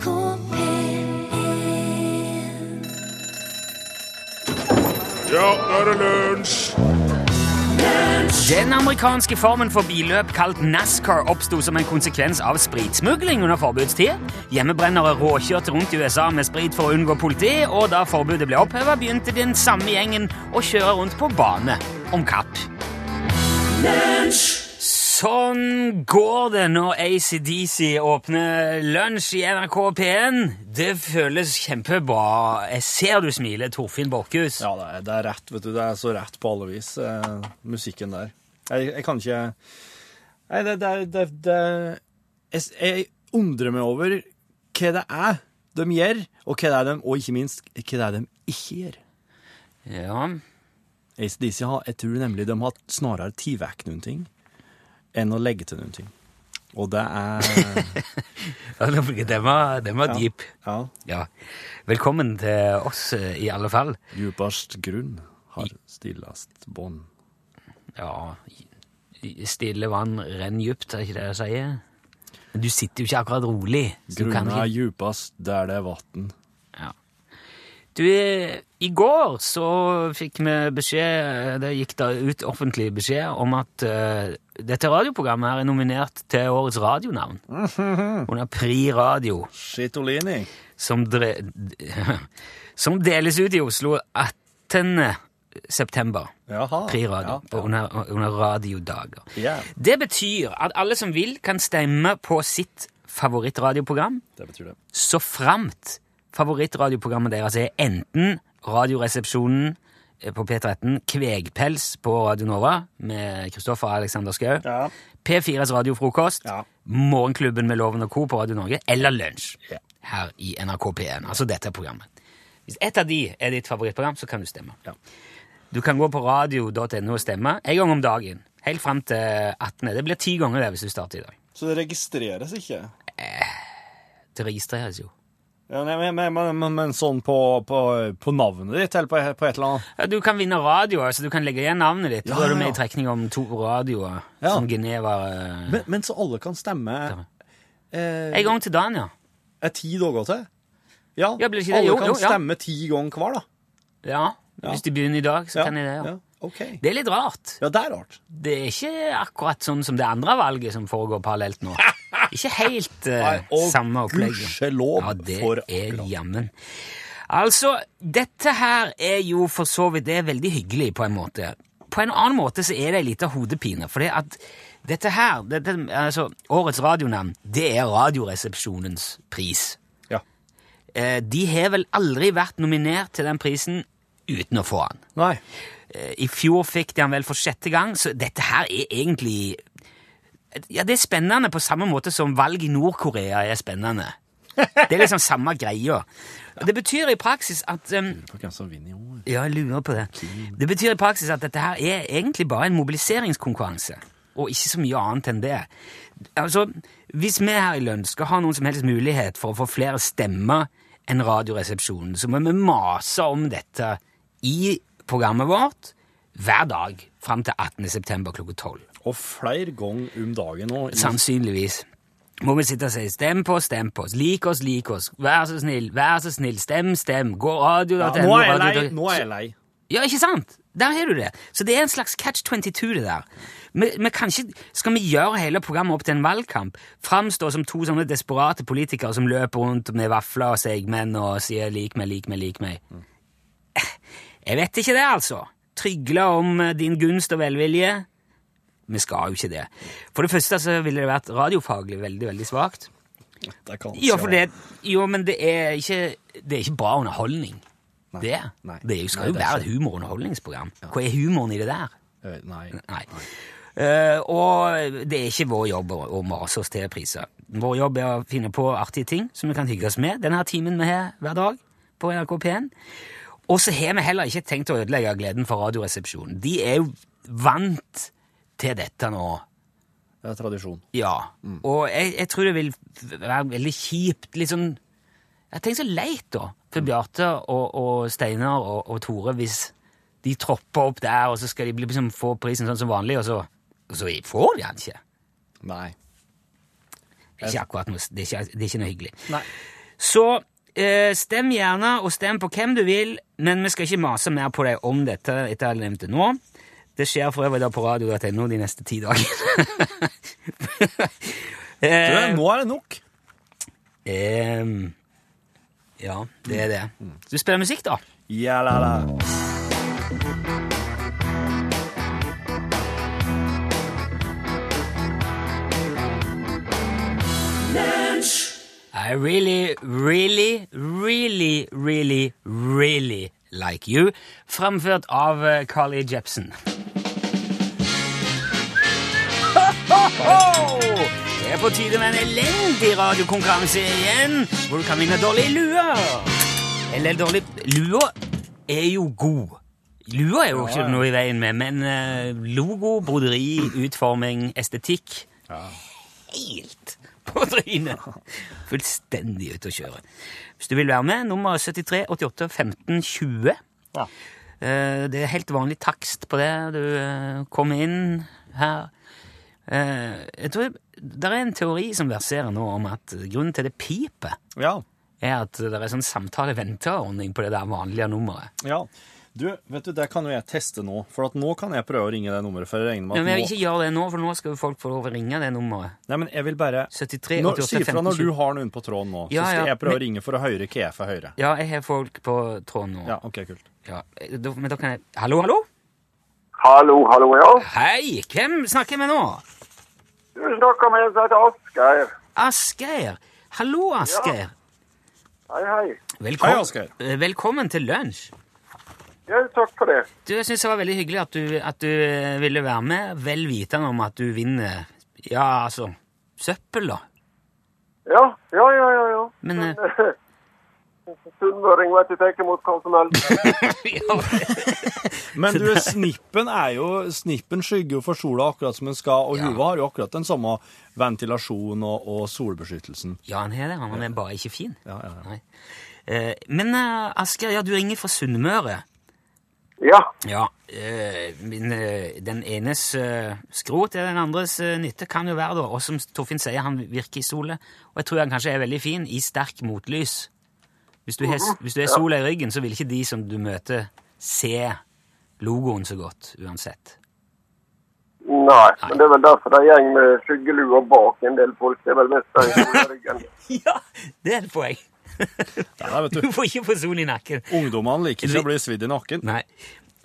NRK P1 Ja, nå er det lunsj! Den amerikanske formen for billøp kalt NASCAR oppsto som en konsekvens av spritsmugling under forbudstid. Hjemmebrennere råkjørte rundt i USA med sprit for å unngå politi, og da forbudet ble oppheva, begynte den samme gjengen å kjøre rundt på bane om kapp. Sånn går det når ACDC åpner lunsj i NRK P1. Det føles kjempebra. Jeg ser du smiler, Torfinn Borchhus. Ja, det er, det er rett, vet du. Det er så rett på alle vis, eh, musikken der. Jeg, jeg kan ikke Nei, det, det, det, det jeg, jeg undrer meg over hva det er de gjør, og hva det er de, og ikke minst hva det er de ikke gjør. Ja, ACDC har, jeg tror nemlig de har snarere tatt vekk noen ting enn å legge til noen ting. Og det er den var, den var deep. Ja. Ja. Velkommen til oss, eh, i alle fall. Djupast grunn har stillast bånd. Ja, stille vann renn djupt, er ikke det jeg sier? Men du sitter jo ikke akkurat rolig. Grunnen Grunna ikke- djupast der det er vann. Ja. Du, eh, i går så fikk vi beskjed, det gikk da ut offentlig beskjed, om at eh, dette radioprogrammet her er nominert til årets radionavn. Under Pri Radio, Skitolini. som, dre, som deles ut i Oslo 18. september. Jaha. Pri Radio, Ja, ja. Under, under radiodager. Yeah. Det betyr at alle som vil, kan stemme på sitt favorittradioprogram, det betyr det. så framt favorittradioprogrammet deres er enten Radioresepsjonen på P13, Kvegpels på Radio Nova med Kristoffer Alexander Schou, Ja. P4s Radiofrokost, Ja. Morgenklubben med Loven og Co. på Radio Norge, eller Lunsj Ja. her i NRK P1. Altså dette programmet. Hvis ett av de er ditt favorittprogram, så kan du stemme. Ja. Du kan gå på radio.no og stemme en gang om dagen. Helt fram til 18. Det blir ti ganger det hvis du starter i dag. Så det registreres ikke? Det registreres jo. Ja, men, men, men, men, men sånn på, på, på navnet ditt, eller på, på et eller annet? Ja, du kan vinne radio, altså du kan legge igjen navnet ditt. Ja, Da er du med ja. i trekning om to radioer, Ja. som Geneva eh, Men, men så alle kan stemme eh, En gang til dagen, ja. Er ti dager til? Ja, Ja, blir ikke det? alle Jo, kan jo, ja. stemme ti ganger hver, da. ja. Hvis de begynner i dag, så kan de det. Ja. ja. Ok. Det er litt rart. Ja, det er rart. Det er ikke akkurat sånn som det andre valget som foregår parallelt nå. Ikke helt uh, samme opplegget. gudskjelov Ja, det for er akkurat. jammen. Altså, dette her er jo for så vidt det er veldig hyggelig på en måte. På en annen måte så er det ei lita hodepine, for det at dette her, dette, altså, årets radionavn, det er Radioresepsjonens pris. Ja. Eh, de har vel aldri vært nominert til den prisen uten å få den. Nei. Eh, I fjor fikk de han vel for sjette gang, så dette her er egentlig Ja, det er spennende på samme måte som valg i Nord-Korea er spennende. Det er liksom samme greia. Det betyr i praksis at um, år. Ja, jeg lurer på det. Det betyr i praksis at dette her er egentlig bare en mobiliseringskonkurranse, og ikke så mye annet enn det. Altså, Hvis vi her i Lønn skal ha noen som helst mulighet for å få flere stemmer enn Radioresepsjonen, så må vi mase om dette i programmet vårt hver dag fram til 18. september klokka 12. Og flere ganger om dagen nå. Sannsynligvis. Må vi sitte og si 'stem på stem på 'lik oss, lik oss', 'vær så snill', 'vær så snill', 'stem, stem', gå radio Ja, nå er jeg lei. Nå er jeg lei. ja, ikke sant? Der har du det. Så det er en slags catch-22, det der. Vi, vi kan ikke, skal vi gjøre hele programmet opp til en valgkamp? Framstå som to sånne desperate politikere som løper rundt med vafler og seigmenn og sier 'lik meg, lik meg, lik meg'? Jeg vet ikke det, altså. Trygle om eh, din gunst og velvilje. Vi skal jo ikke det. For det første så ville det vært radiofaglig veldig, veldig svakt. Ja, for det, jo, men det er ikke, det er ikke bra underholdning. det nei. det skal jo- Nei, det være et humorunderholdningsprogram. humorunderholdningsprogram. Hva er humoren i det der? Eh, Nei. Nei. Uh, og det er ikke vår jobb å, å mase oss til priser. Vår jobb er å finne på artige ting som vi kan hygge oss med denne timen vi har hver dag på NRK P1. Og så har vi heller ikke tenkt å ødelegge gleden for Radioresepsjonen. De er jo vant til dette nå. Det er tradisjon. Ja. Og jeg, jeg tror det vil være veldig kjipt. Litt sånn Jeg tenker så leit, da, for Bjarte og, og Steinar og, og Tore hvis de tropper opp der, og så skal de liksom få prisen sånn som vanlig, og så, og så får de den ikke. Nei. Det er ikke akkurat noe, det er ikke, det er ikke noe hyggelig. Nei. Så eh, stem gjerne, og stem på hvem du vil, men vi skal ikke mase mer på deg om dette etter jeg har nevnt det nå. Det skjer for øvrig da på radio.no de neste ti dagene. Eh, nå er det nok. ehm, ja, det er det. Du spiller musikk, da? Ja, la, la. I really, really, really, really, really like you. Framført av Carly Carly Jepsen. Det er på tide med en elendig radiokonkurranse igjen, hvor du kan vinne dårlig lue. Eller dårlig Lua er jo god. Lua er jo ikke noe i veien med, men eh, logo, broderi, utforming, estetikk helt på trynet. Fullstendig ute å kjøre. Hvis du vil være med, nummer 73 88 15 20. Ja. Eh, Det er helt vanlig takst på det. Du eh, kommer inn her. Eh, Jeg tror Det er en teori som verserer nå om at grunnen til det piper, Ja. er at det er sånn samtale-venteordning på det der vanlige nummeret. ja. Du, vet du, det kan jo jeg teste nå, for at nå kan jeg prøve å ringe det nummeret, for jeg regner med Men at jeg vil ikke gjøre det nå, for nå skal jo folk få lov å ringe det nummeret. Nei, men jeg vil bare... 73 Når, 88 si fra når du har noen på tråden nå, Ja, så skal ja, jeg prøve men- å ringe for å høre hva jeg får høre. Ja, jeg har folk på tråden nå. Ja, ok, kult. Ja, da, men da kan jeg Hallo, hallo? Hallo, hallo, ja. Hei! Hvem snakker jeg med nå? Du snakker med en som heter Asgeir. Asgeir. Hallo, Asgeir. Hei, hei. Velkom- Hei, Asgeir. Eh, Velkommen til lunsj. Ja, takk for det. Du, Jeg syns det var veldig hyggelig at du, at du eh, ville være med, vel vitende om at du vinner Ja, altså søppel, da. Ja, ja, ja, ja. ja. Men eh, Sunnmøring vet du tenker mot hva som helst. Men du, snippen er jo Snippen skygger jo for sola akkurat som den skal, og Ja. huva har jo akkurat den samme ventilasjonen og, og solbeskyttelsen. ja, han har det. Han er bare ikke fin. Ja, ja, ja. Nei. Eh, Men eh, Asgeir, ja, du ringer fra Sunnmøre. Ja, Ja, men min, eh, den enes eh, skrot er den andres eh, nytte, kan jo være, da. Og som Torfinn sier, han virker i sola. Og jeg tror han kanskje er veldig fin i sterk motlys. Hvis du har hvis du har sola i ryggen, så vil ikke de som du møter, se logoen så godt, uansett. nei. Men det er vel derfor det er gjeng med skyggelua bak en del folk. Det er vel mest den i ryggen. Ja, det er et poeng. Ja, Du du. får ikke få sol i nakken. Ungdommene liker ikke å bli svidd i nakken. Nei.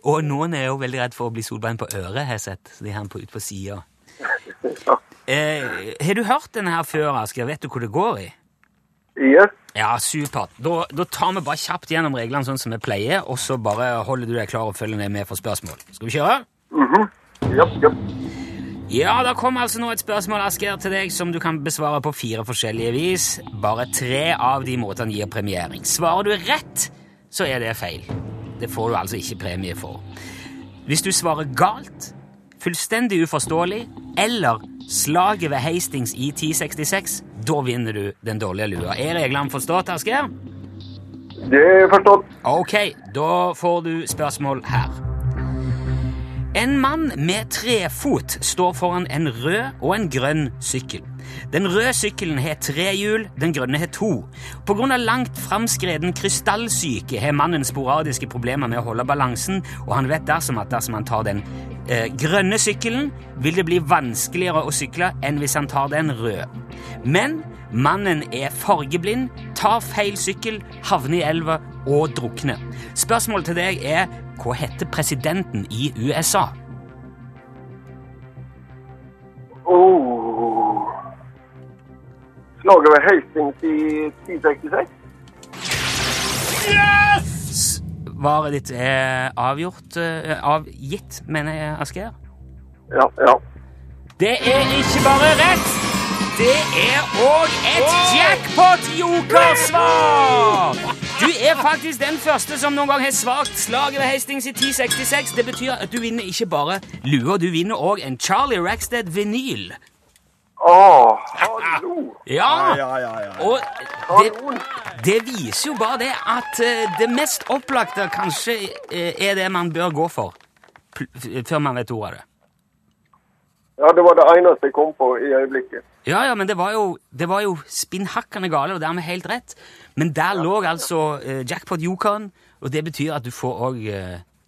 Og noen er jo veldig redd for å bli solbein på øret, har jeg sett. Så de har den på, ut på sida. Ja. Eh, har du hørt denne her før, Asker? Vet du hvor det går i? Yes. Ja, supert. Da, da tar vi bare kjapt gjennom reglene sånn som vi pleier, og så bare holder du deg klar og følger med for spørsmål. Skal vi kjøre? Japp, japp. Ja, da kommer altså nå et spørsmål, Asger, til deg som du kan besvare på fire forskjellige vis. Bare tre av de måtene gir premiering. Svarer du rett, så er det feil. Det får du altså ikke premie for. Hvis du svarer galt, fullstendig uforståelig, eller slaget ved Hastings i 1066, da vinner du den dårlige lua. Er reglene forstått, Asgeir? Det er forstått. Ok, da får du spørsmål her. En mann med trefot står foran en rød og en grønn sykkel. Den røde sykkelen har tre hjul, den grønne har to. Av langt framskreden krystallsyke har mannen sporadiske problemer med å holde balansen, og han vet dersom at dersom han tar den eh, grønne sykkelen, vil det bli vanskeligere å sykle enn hvis han tar den røde. Men mannen er fargeblind, tar feil sykkel, havner i elva og drukner. Spørsmålet til deg er hva heter presidenten i USA? Oh. Slaget ved Hastings i 1066? Svaret ditt er avgjort eh, Avgitt, mener jeg, Asgeir. Ja, ja. Det er ikke bare rett, det er òg et jackpot-jokersvar! Du er faktisk den første som noen gang har svakt slaget ved Hastings i 1066. Det betyr at du vinner ikke bare lua, du vinner òg en Charlie Rackstead-vinyl. Å, hallo. Ja! Ja, ja, ja. Og det, det viser jo bare det at eh, det mest opplagte kanskje eh, er det man bør gå for før man vet ordet av det. Ja, det var det eneste jeg kom på i øyeblikket. Ja, ja, men det var jo, det var jo spinnhakkende gale, og dermed helt rett. Men der lå altså eh, Jackpot Yukon, og det betyr at du får òg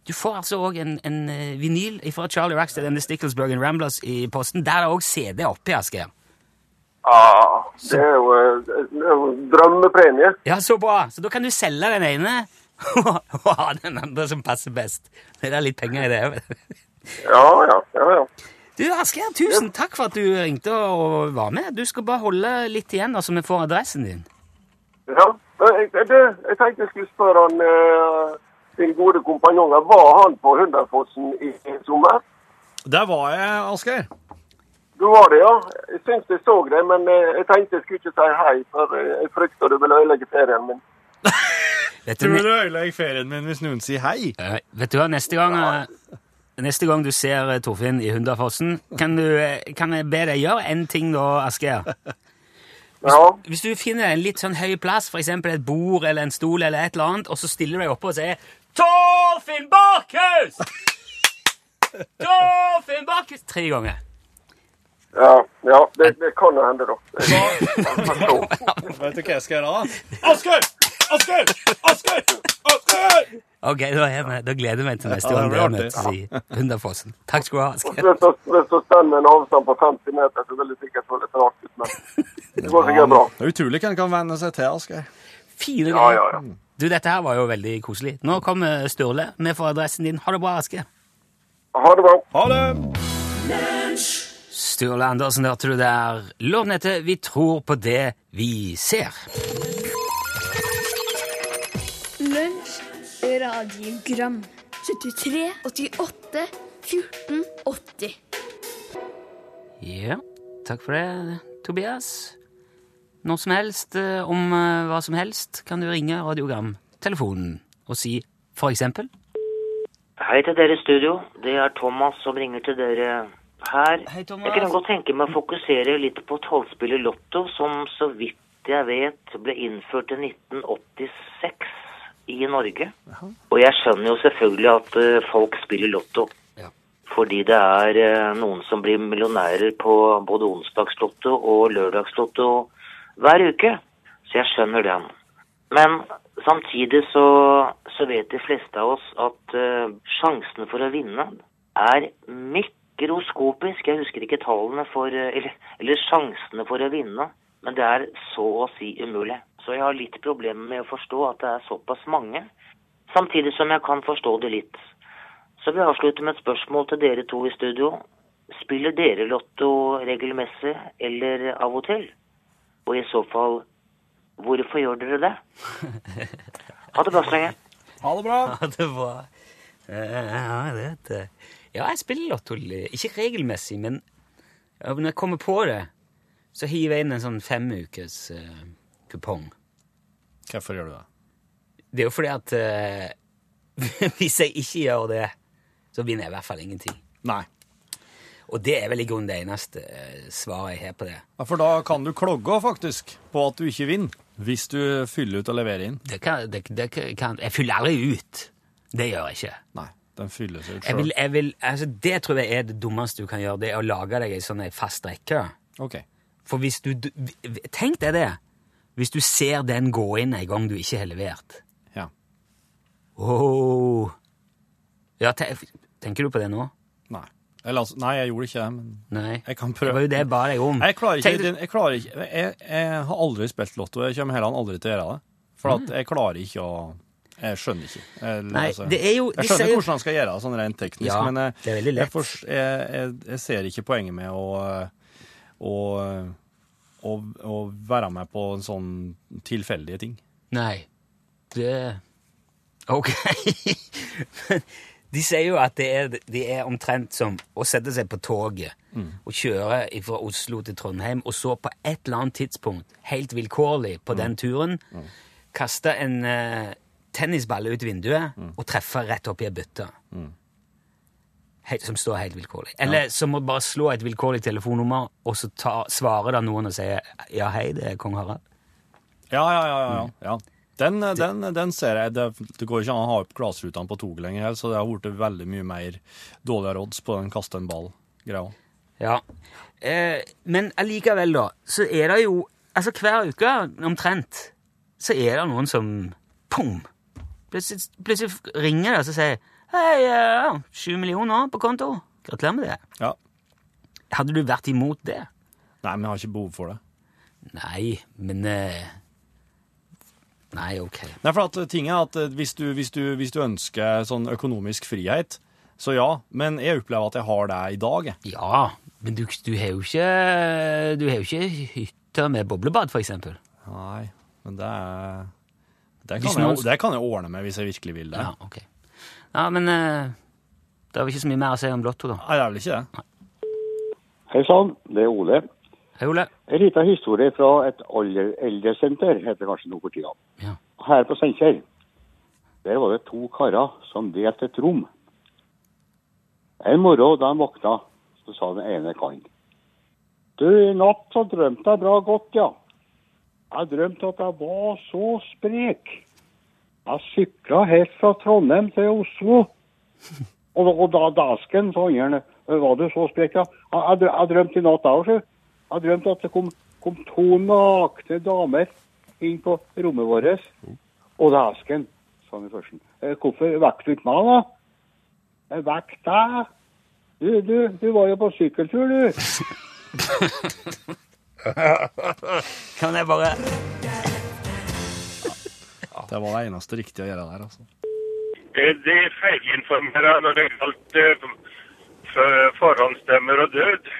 Du får altså òg en, en eh, vinyl fra Charlie Rackstead and the Sticklesburg and Ramblers i posten. Der er òg CD oppi, Asgeir. Ah, det er jo, eh, jo drømmepremie. Ja, så bra! Så da kan du selge den ene og ha den andre som passer best. Det er litt penger i det. Ja, ja, ja, ja. Du, Asgeir, tusen takk for at du ringte og var med. Du skal bare holde litt igjen, så altså, vi får adressen din. ja. Jeg, det, jeg tenkte jeg skulle spørre han, eh, din gode kompanjong. Var han på Hunderfossen i, i sommer? Der var jeg, Asgeir. Du var det, ja. Jeg syns jeg så det, men eh, jeg tenkte jeg skulle ikke si hei, for eh, jeg frykter du vil ødelegge ferien min. Vet Du du, vil ødelegge ferien min hvis noen sier hei. Uh, vet du hva, neste gang, neste gang du ser eh, Torfinn i Hunderfossen, kan, du, eh, kan jeg be deg gjøre en ting da, Asgeir? Ja, Hvis du finner en litt sånn høy plass, for eksempel et bord eller en stol eller et eller annet, og så stiller du deg oppe og sier Torfinn Bakhus! Torfinn Bakhus! Tre ganger. ja, ja det, det kan jo hende, da. Vet du hva jeg skal gjøre da? Asgeir! Asgeir! Asgeir! Asgeir! Ok, da, er jeg da gleder jeg meg til neste Ja, gang det dere møtes i Hunderfossen. Takk skal du ha, Skal. Hvis du, stender en avstand på 50 meter, så vil det sikkert få litt rart ut, men det går sikkert bra. Det er utrolig hva en kan venne seg til, Asgeir. Fine Ja, greier. ja, ja. Du, dette her var jo veldig koselig. Nå kommer Sturle. Vi får adressen din. Ha det bra, Aske. Ha det bra. Ha det! Sturle Andersen hørte du der. Låten heter Vi tror på det vi ser. Radiogram 73, 88, 14, 80 Ja, takk for det, Tobias. Når som helst, eh, om eh, hva som helst, kan du ringe radiogramtelefonen og si for eksempel Hei til dere i studio. Det er Thomas som ringer til dere her. Hei, Thomas. Jeg kunne godt tenke meg å fokusere litt på tallspillet Lotto, som så vidt jeg vet ble innført i 1986 i Norge. Og jeg skjønner jo selvfølgelig at eh, folk spiller Lotto. Ja. Fordi det er eh, noen som blir millionærer på både onsdagslotto og lørdagslotto hver uke. Så jeg skjønner den. Men samtidig så, så vet de fleste av oss at uh, sjansene for å vinne er mikroskopisk. Jeg husker ikke tallene for eller, eller sjansene for å vinne, men det er så å si umulig. Så jeg har litt problemer med å forstå at det er såpass mange, samtidig som jeg kan forstå det litt. Så vil jeg avslutte med et spørsmål til dere to i studio. Spiller dere lotto regelmessig eller av og til? Og i så fall, hvorfor gjør dere det? Ha det bra så lenge. Ha det bra. Ha det var Eh, Ja, jeg vet det. Ja, jeg spiller lotto. Ikke regelmessig, men når jeg kommer på det, så hiver jeg inn en sånn femukes uh, kupong. Hvorfor gjør du det? Det er jo fordi at eh, hvis jeg ikke gjør det, så vinner jeg i hvert fall ingenting. Nei. Og det er vel i grunnen det eneste eh, svaret jeg har på det. Ja, For da kan du klogge faktisk på at du ikke vinner, hvis du fyller ut og leverer inn. det, kan, det, det kan, jeg fyller aldri ut. Det gjør jeg ikke. Nei, den fyller seg ut Jeg vil, jeg vil, altså det tror jeg er det dummeste du kan gjøre, det er å lage deg ei sånn fast rekke. OK. For hvis du, du Tenk deg det! Hvis du ser den gå inn en gang du ikke har levert. Ja. Åh. Ja, te, tenker du på det nå? Nei. Eller, altså, nei, jeg gjorde ikke det, men Nei. jeg kan Det var jo det jeg ba deg om. Jeg klarer ikke, du- jeg, klarer ikke jeg, jeg har aldri spilt lotto. Jeg kommer heller aldri til å gjøre det. For at jeg klarer ikke å Jeg skjønner ikke. Jeg, Nei, altså, det er jo jeg skjønner jo- hvordan han skal gjøre det, sånn rent teknisk, Ja, men jeg, det er lett. Jeg, fors- jeg, ser ikke poenget med å, å, å, å være med på en sånn tilfeldige ting. Nei. Det Ok. De sier jo at det er, det er omtrent som å sette seg på toget og kjøre fra Oslo til Trondheim, og så på et eller annet tidspunkt, helt vilkårlig på den turen, kaste en uh, tennisball ut vinduet og treffe rett opp i ei bøtte. Som står helt vilkårlig. Eller som må bare slå et vilkårlig telefonnummer, og så ta, svarer da noen og sier 'ja, hei, det er kong Harald'. Ja, ja, ja. ja, ja. ja. Den, den, den ser jeg. Det, det går ikke an å ha opp glassrutene på toget lenger, så det har blitt veldig mye mer dårligere odds på den kaste en ball-greia. Ja. Eh, men allikevel, da, så er det jo Altså, hver uke omtrent så er det noen som Pum! Plutselig, plutselig ringer det og så sier Hei, ja, sju millioner på konto. Gratulerer med det. Ja. Hadde du vært imot det? Nei, men jeg har ikke behov for det. Nei, men eh, Nei, ok. Nei, for at ting er at eh, hvis du, hvis, du, hvis du ønsker sånn økonomisk frihet, så ja. Men jeg opplever at jeg har det i dag. jeg. Ja, men du, du har jo ikke Du har jo ikke hytte med boblebad, for eksempel. Nei, men det er det Hvis kan, jeg, det kan jeg ordne med hvis jeg virkelig vil det. Ja, ok. Ja, men eh, det er vel ikke så mye mer å si om Lotto, da. Nei, det er vel ikke det. Hei sann, det er Ole. Hei, Ole. En liten historie fra et alder- eldresenter, heter det kanskje nå for tida. Ja. Her på Steinkjer. Der var det to karer som delte et rom. En morgen da de våkna, så sa den ene karen Du, i natt så drømte jeg bra godt, ja. Jeg drømte at jeg var så sprek. Jeg sykla helt fra Trondheim til Oslo. Og, og da dasken, sa han, var du så sprek, ja. Jeg, jeg, jeg drømte i natt, jeg òg. Jeg drømte at det kom, kom to nakne damer inn på rommet vårt. Og dasken, sa han i førsten. «Eh, Hvorfor vekket du ikke meg, da? «Jeg Vekk deg? Du, du, du var jo på sykkeltur, du. Kan jeg bare Det var det eneste riktige å gjøre der, altså. Det De feilinformerer når det gjaldt eh, forhåndsstemmer og død.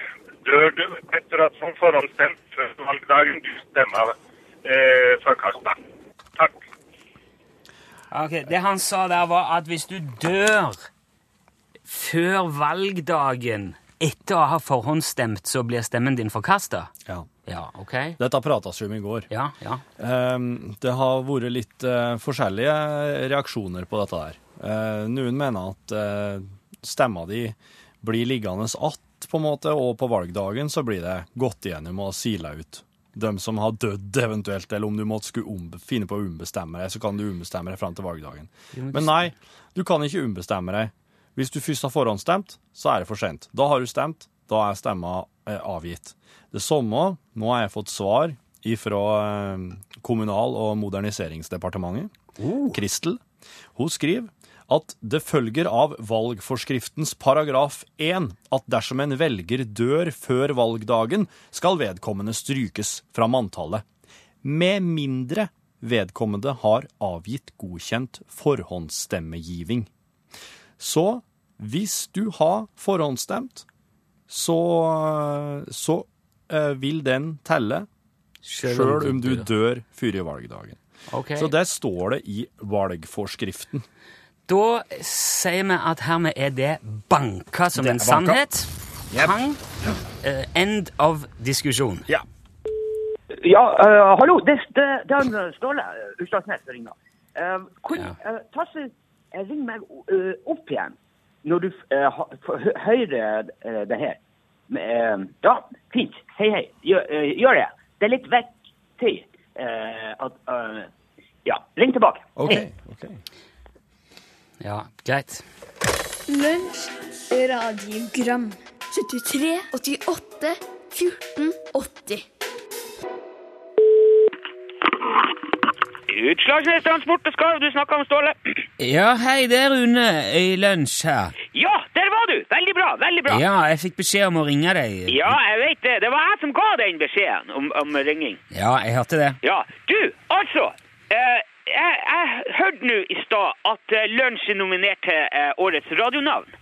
Dør du etter at som forhåndsstemt før valgdagen du stemmer eh, forkasta? Takk. Ok, Det han sa der, var at hvis du dør før valgdagen etter å ha forhåndsstemt, så blir stemmen din forkasta? Ja. Ja, ok. Dette prates vi om i går. Ja, ja. Ehm, det har vært litt eh, forskjellige reaksjoner på dette der. Eh, noen mener at uh, stemma di blir liggende att, på en måte, og på valgdagen så blir det gått igjennom og sila ut. De som har dødd eventuelt, eller om du måtte skulle finne på å ombestemme deg, så kan du ombestemme deg fram til valgdagen. Men nei, du kan ikke ombestemme deg. Hvis du først har forhåndsstemt, så er det for sent. Da har du stemt, da er stemma eh, avgitt. Det samme, nå har jeg fått svar fra eh, Kommunal- og moderniseringsdepartementet, Kristel. Hun skriver at det følger av valgforskriftens paragraf 1 at dersom en velger dør før valgdagen, skal vedkommende strykes fra manntallet. Med mindre vedkommende har avgitt godkjent forhåndsstemmegiving. Så hvis du har forhåndsstemt, så, så eh, vil den telle sjøl om du dør før valgdagen. Okay. Så det står det i valgforskriften. Da sier vi at hermed er det banka som Det en er banka. sannhet. Pang. Eh, end of diskusjon. Ja. Ja, uh, hallo, det, det, det er Ståle uh, Utslagsnes som ringer. Uh, kun, Ja. ta så, eh, ring meg opp igjen når du eh, hører eh, det her. Eh, ja, fint. Hei, hei. Gjør, eh, gjør det. Det er litt viktig eh, at eh, Ja, ring tilbake. Okay. Hei. ok. Ja, greit. Lunsj, radiogram 73, 88, 14, 80 Utslagsnes og Skarv, du snakker om Ståle. Ja, hei, det er Rune i lunsj her. Ja, der var du! Veldig bra, veldig bra. Ja, jeg fikk beskjed om å ringe deg. Ja, jeg vet det. Det var jeg som ga den beskjeden om, om ringing. Ja, jeg hørte det. Ja, du, altså. eh, jeg, jeg hørte nå i stad at uh, Lunsj er nominert til eh, årets radionavn.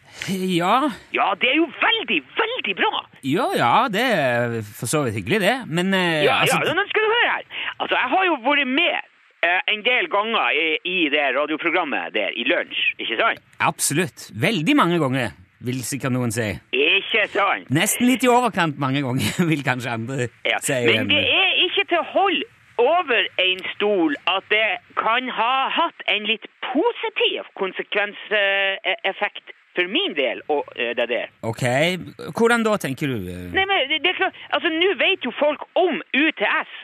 Ja, Ja, det er jo veldig, veldig bra. ja, ja, det er for så vidt hyggelig, det. Men eh, Ja, altså, ja, nå skal du høre her. Altså, jeg har jo vært med eh, en del ganger i, i det radioprogrammet der, i Lunsj, ikke sant? Absolutt. Veldig mange ganger, vil sikkert noen si. Ikke sant? Nesten litt i overkant mange ganger, vil kanskje andre Ja. si. Men det er ikke til å holde over en stol at det kan ha hatt en litt positiv konsekvenseffekt for min del, og eh, det der. Ok, hvordan da, tenker du? Nei, men det, det er klart, altså nå vet jo folk om UTS,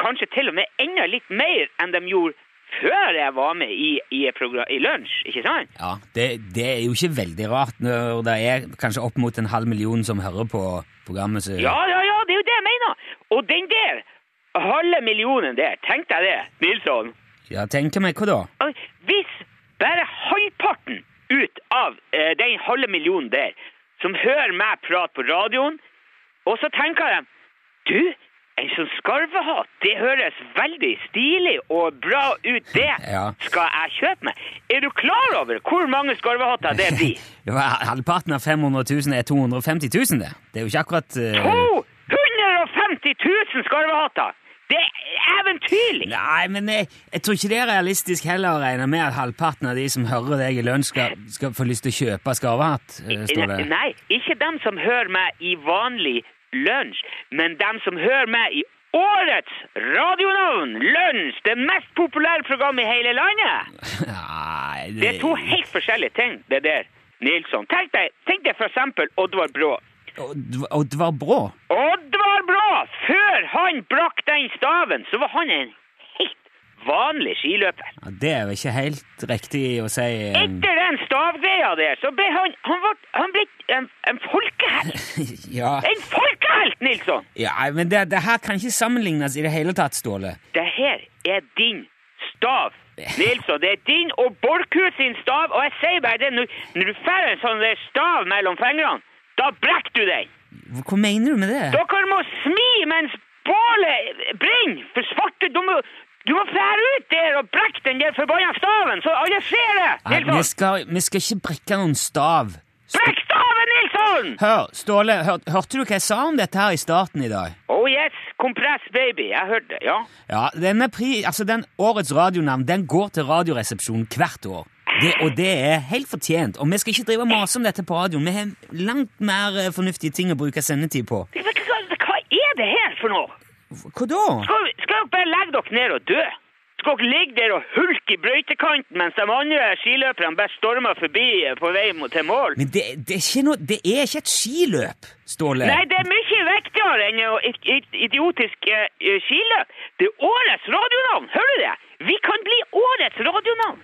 kanskje til og med enda litt mer enn de gjorde før jeg var med i, i, i lunsj, ikke sant? Ja, det, det er jo ikke veldig rart når det er kanskje opp mot en halv million som hører på programmet. Så... Ja, ja, ja, det er jo det jeg mener. Og den der halve millionen der, tenk deg det, Nilsson. Ja, tenker meg hva da? Hvis bare halvparten ut av eh, den halve millionen der, som hører meg prate på radioen, og så tenker de, du, en sånn skarvehatt, det høres veldig stilig og bra ut, det Ja. skal jeg kjøpe meg. Er du klar over hvor mange skarvehatter det blir? Ja, halvparten av 500 000 er 250 000, det. Det er jo ikke akkurat uh... 250 000 skarvehatter! Det er eventyrlig! Nei, men jeg, jeg tror ikke det er realistisk heller å regne med at halvparten av de som hører deg i lunsj, skal, skal få lyst til å kjøpe skarvehatt, eh, står det. Nei, ikke dem som hører meg i vanlig lunsj, men dem som hører meg i årets radionavn, Lunsj, det mest populære programmet i hele landet. Nei, Det er to helt forskjellige ting, det der, Nilsson. Tenk deg, tenk deg for eksempel Oddvar Brå. Oddvar Brå? Oddvar Brå! Før han brakk den staven, så var han en vanlig skiløper. Ja, det er jo ikke helt riktig å si um... Etter den stavgreia der, så ble han, han, ble, han ble en, en folkehelt. Ja, En folkehelt, Nilsson! ja men det, det her kan ikke sammenlignes i det hele tatt, Ståle. Det her er din stav. Nilsson, det er din og Borchhus sin stav, og jeg sier bare det, når, du får en sånn stav mellom fingrene, da brekker du den. Hva mener du med det? Dere må smi mens bålet brenner, for svarte, må, du må fære ut der og brekke den der forbanna staven, så alle ser det, Nei, vi, skal, vi skal ikke brekke noen stav. Brekk staven, Nilsson! Hør, Ståle, hør, hørte du hva jeg sa om dette her i starten i dag? Oh yes, compress baby, jeg hørte det, ja. Ja, denne pri, altså den Årets radionavn den går til Radioresepsjonen hvert år. Det, og det er helt fortjent. Og vi skal ikke drive og mase om dette på radioen. Vi har langt mer eh, fornuftige ting å bruke sendetid på. Hva er det her for noe? Hva da? Skal, skal dere bare legge dere ned og dø? Skal dere ligge der og hulke i brøytekanten mens de andre skiløperne bare stormer forbi eh, på vei til mål? Men det, det, er ikke noe, det er ikke et skiløp, Ståle. Nei, det er mye viktigere enn et, i- idiotisk eh, skiløp. Det er årets radionavn, hører du det? Vi kan bli årets radionavn.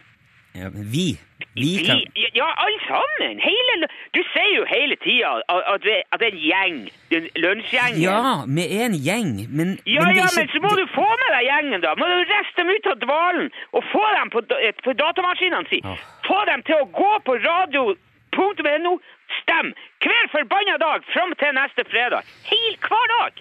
Ja, men vi. Vi kan Vi, ja, alle sammen. Hele, du sier jo hele tida at, det er en gjeng. En lunsjgjeng. Ja, vi er en gjeng, men Ja, men ja, ikke- men så må du få med deg gjengen, da. Må du reste dem ut av dvalen og få dem på, på datamaskinene sine. Få dem til å gå på radio.no. Stem hver forbanna dag fram til neste fredag. Hel hver dag.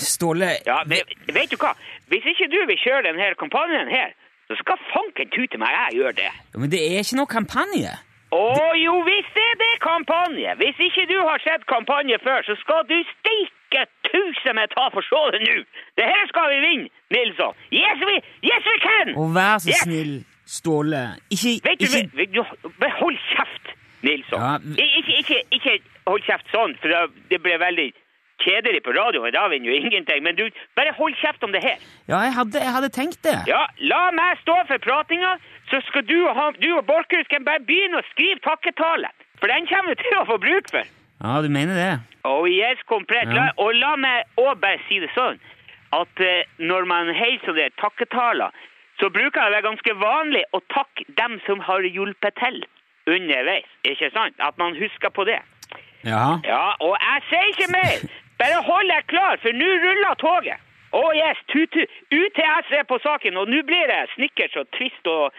Ståle Ja, men vet du hva? Hvis ikke du vil kjøre denne kampanjen her, så skal fanken tute meg jeg gjør det. Ja, Men det er ikke noe kampanje. Å jo, visst er det kampanje! Hvis ikke du har sett kampanje før, så skal du steike tusen med ta for se det nå! Det her skal vi vinne, Nilsson! Yes, we, yes, we can! Og vær så Yes! snill, Ståle, ikke, Vet du, ikke vet du, bare hold kjeft, Nilsson. Ja, ikke, ikke, ikke hold kjeft sånn, for det ble veldig kjedelig på radio, og da vinner jo ingenting. Men du, bare hold kjeft om det her. Ja, jeg hadde, jeg hadde tenkt det. Ja, la meg stå for pratinga, så skal du og, han, du og Borchhus kan bare begynne å skrive takketale. For den kommer du til å få bruk for. Ja, du mener det? Oh yes, komplett. Ja. La, og la meg òg bare si det sånn at eh, når man holder sånne takketaler, så bruker det å være ganske vanlig å takke dem som har hjulpet til underveis. Ikke sant? At man husker på det. Ja. Ja, og jeg sier ikke mer. Bare hold deg klar, for nå ruller toget. Å yes, tut-tut. UTS er på saken, og nå blir det snickers og twist og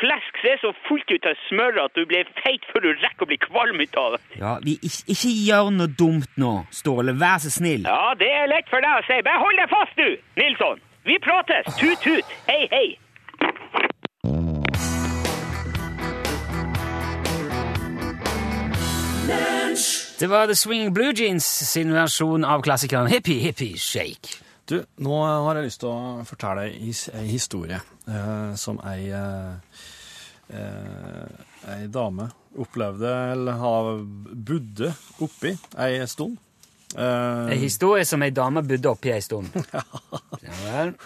flesk som er så fullt ut av smør at du blir feit før du rekker å bli kvalm ut av det. ja vi, ikke, ikke gjør noe dumt nå, Ståle. Vær så snill. Ja, det er lett for deg å si. Bare hold deg fast, du, Nilsson. Vi prates. Tut-tut. Hei, hei. Det var The Swinging Blue Jeans sin versjon av klassikeren Hippie Hippie Shake. Du, nå har jeg lyst til å fortelle ei historie eh, som ei, eh, eh, ei dame opplevde, eller har budde oppi ei stund. Eh, En historie som ei dame bodde oppi ei stund. Ja.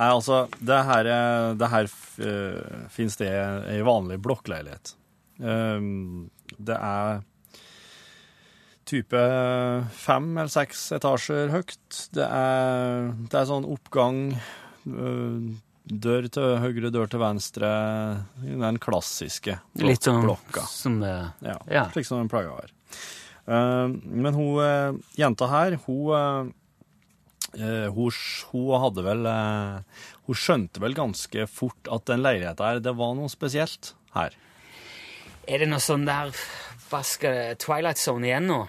Nei, altså, det her, er- det her uh, finnes det i vanlig blokkleilighet. Det er type fem eller seks etasjer høyt. Det er, det er sånn oppgang, uh, dør til høyre, dør til venstre. Den klassiske blok Litt sånn blokka. som det, Ja, Ja. slik som den pleier å være. Eh, men hun eh, jenta her, hun eh, eh, hun, hun hadde vel eh, Hun skjønte vel ganske fort at den leiligheta her, det var noe spesielt her. Er det noe sånn der Hva skal det Twilight Zone igjen nå?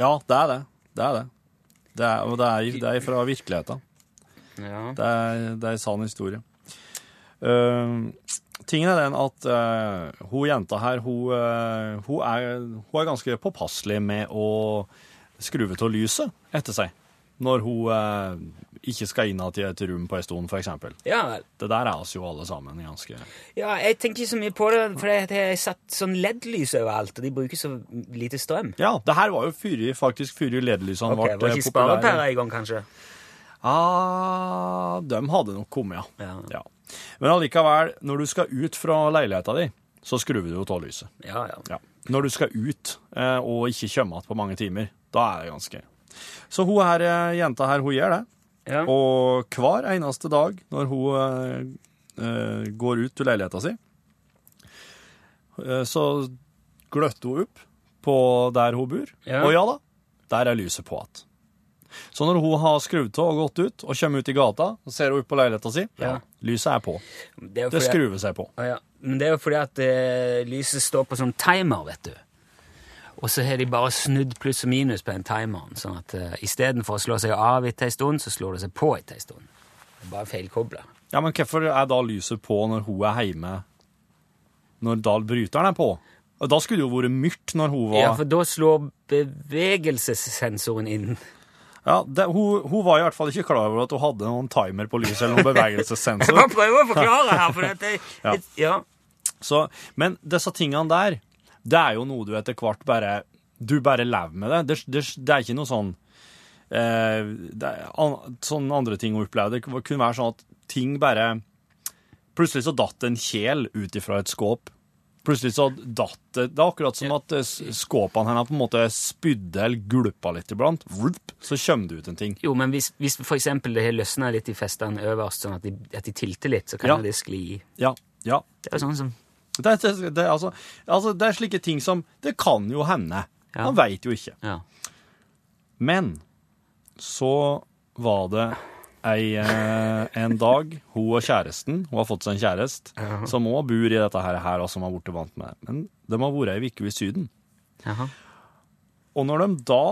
Ja, det er det. Det er det. det er, og det er, det er fra virkeligheten. Ja. Det er, det er en sann historie. Uh, tingen er den at uh, hun jenta her, hun, uh, hun, er, hun er ganske påpasselig med å skru av lyset etter seg. Når hun eh, ikke skal inn igjen i et rom på en stund, f.eks. Ja. Det der er oss jo alle sammen ganske Ja, jeg tenker ikke så mye på det, for jeg har satt sånn LED-lys overalt, og de bruker så lite strøm. Ja, det her var jo fyrig, faktisk før LED-lysene Ok, ble Var ikke sparepæra i gang, kanskje? Ah, de hadde nok kommet, ja. Ja. ja. Men allikevel, når du skal ut fra leiligheta di, så skrur du jo av lyset. Ja, ja. Ja. Når du skal ut eh, og ikke kommer igjen på mange timer, da er det ganske Så hun her, eh, jenta her, hun gjør det. Ja. Og hver eneste dag når hun eh, eh, går ut til leiligheta si, eh, så gløtter hun opp på der hun bor. Ja. Og ja da, der er lyset på igjen. Så når hun har skrudd av og gått ut, og kommer ut i gata, så ser hun opp på leiligheta si, ja, lyset er på. Det, er Det skrur seg på. Ja, ja. Men det er jo fordi at eh, lyset står på sånn timer, vet du. Og så har de bare snudd pluss og minus på den timeren, sånn at uh, istedenfor å slå seg av etter en stund, så slår det seg på etter en stund. Det er bare feilkobla. Ja, men hvorfor er da lyset på når hun er hjemme, når da bryteren er på? Og Da skulle det jo vært mørkt når hun var Ja, for da slår bevegelsessensoren inn. Ja, det, hun, hun var i hvert fall ikke klar over at hun hadde noen timer på lyset eller noen bevegelsessensor. jeg prøver å forklare her, for dette Ja. ja. Så, men disse tingene der, det er jo noe du etter hvert bare Du bare lever med det. Det, det, det er ikke noe sånn eh, er an, Sånn andre ting å oppleve. Det kunne være sånn at ting bare Plutselig så datt en kjel ut ifra et skåp. Plutselig så datt det Det er akkurat som at eh, skåpene hennes på en måte spydde eller gulpa litt iblant. Så kommer det ut en ting. Jo, men hvis, hvis eksempel det har løsna litt i festene øverst, sånn at de, at de tilter litt, så kan Ja. det skli. Ja, ja. Det er jo sånn som Det, er- det, det, altså, altså, det er slike ting som Det kan jo hende. Ja. Man veit jo ikke. Ja. Men så var det ei, eh, en dag, hun og kjæresten Hun har fått seg en kjæreste som òg bor i dette her, og som har blitt vant med det. Men de har vært ei uke i Syden. Jaha. Og når de da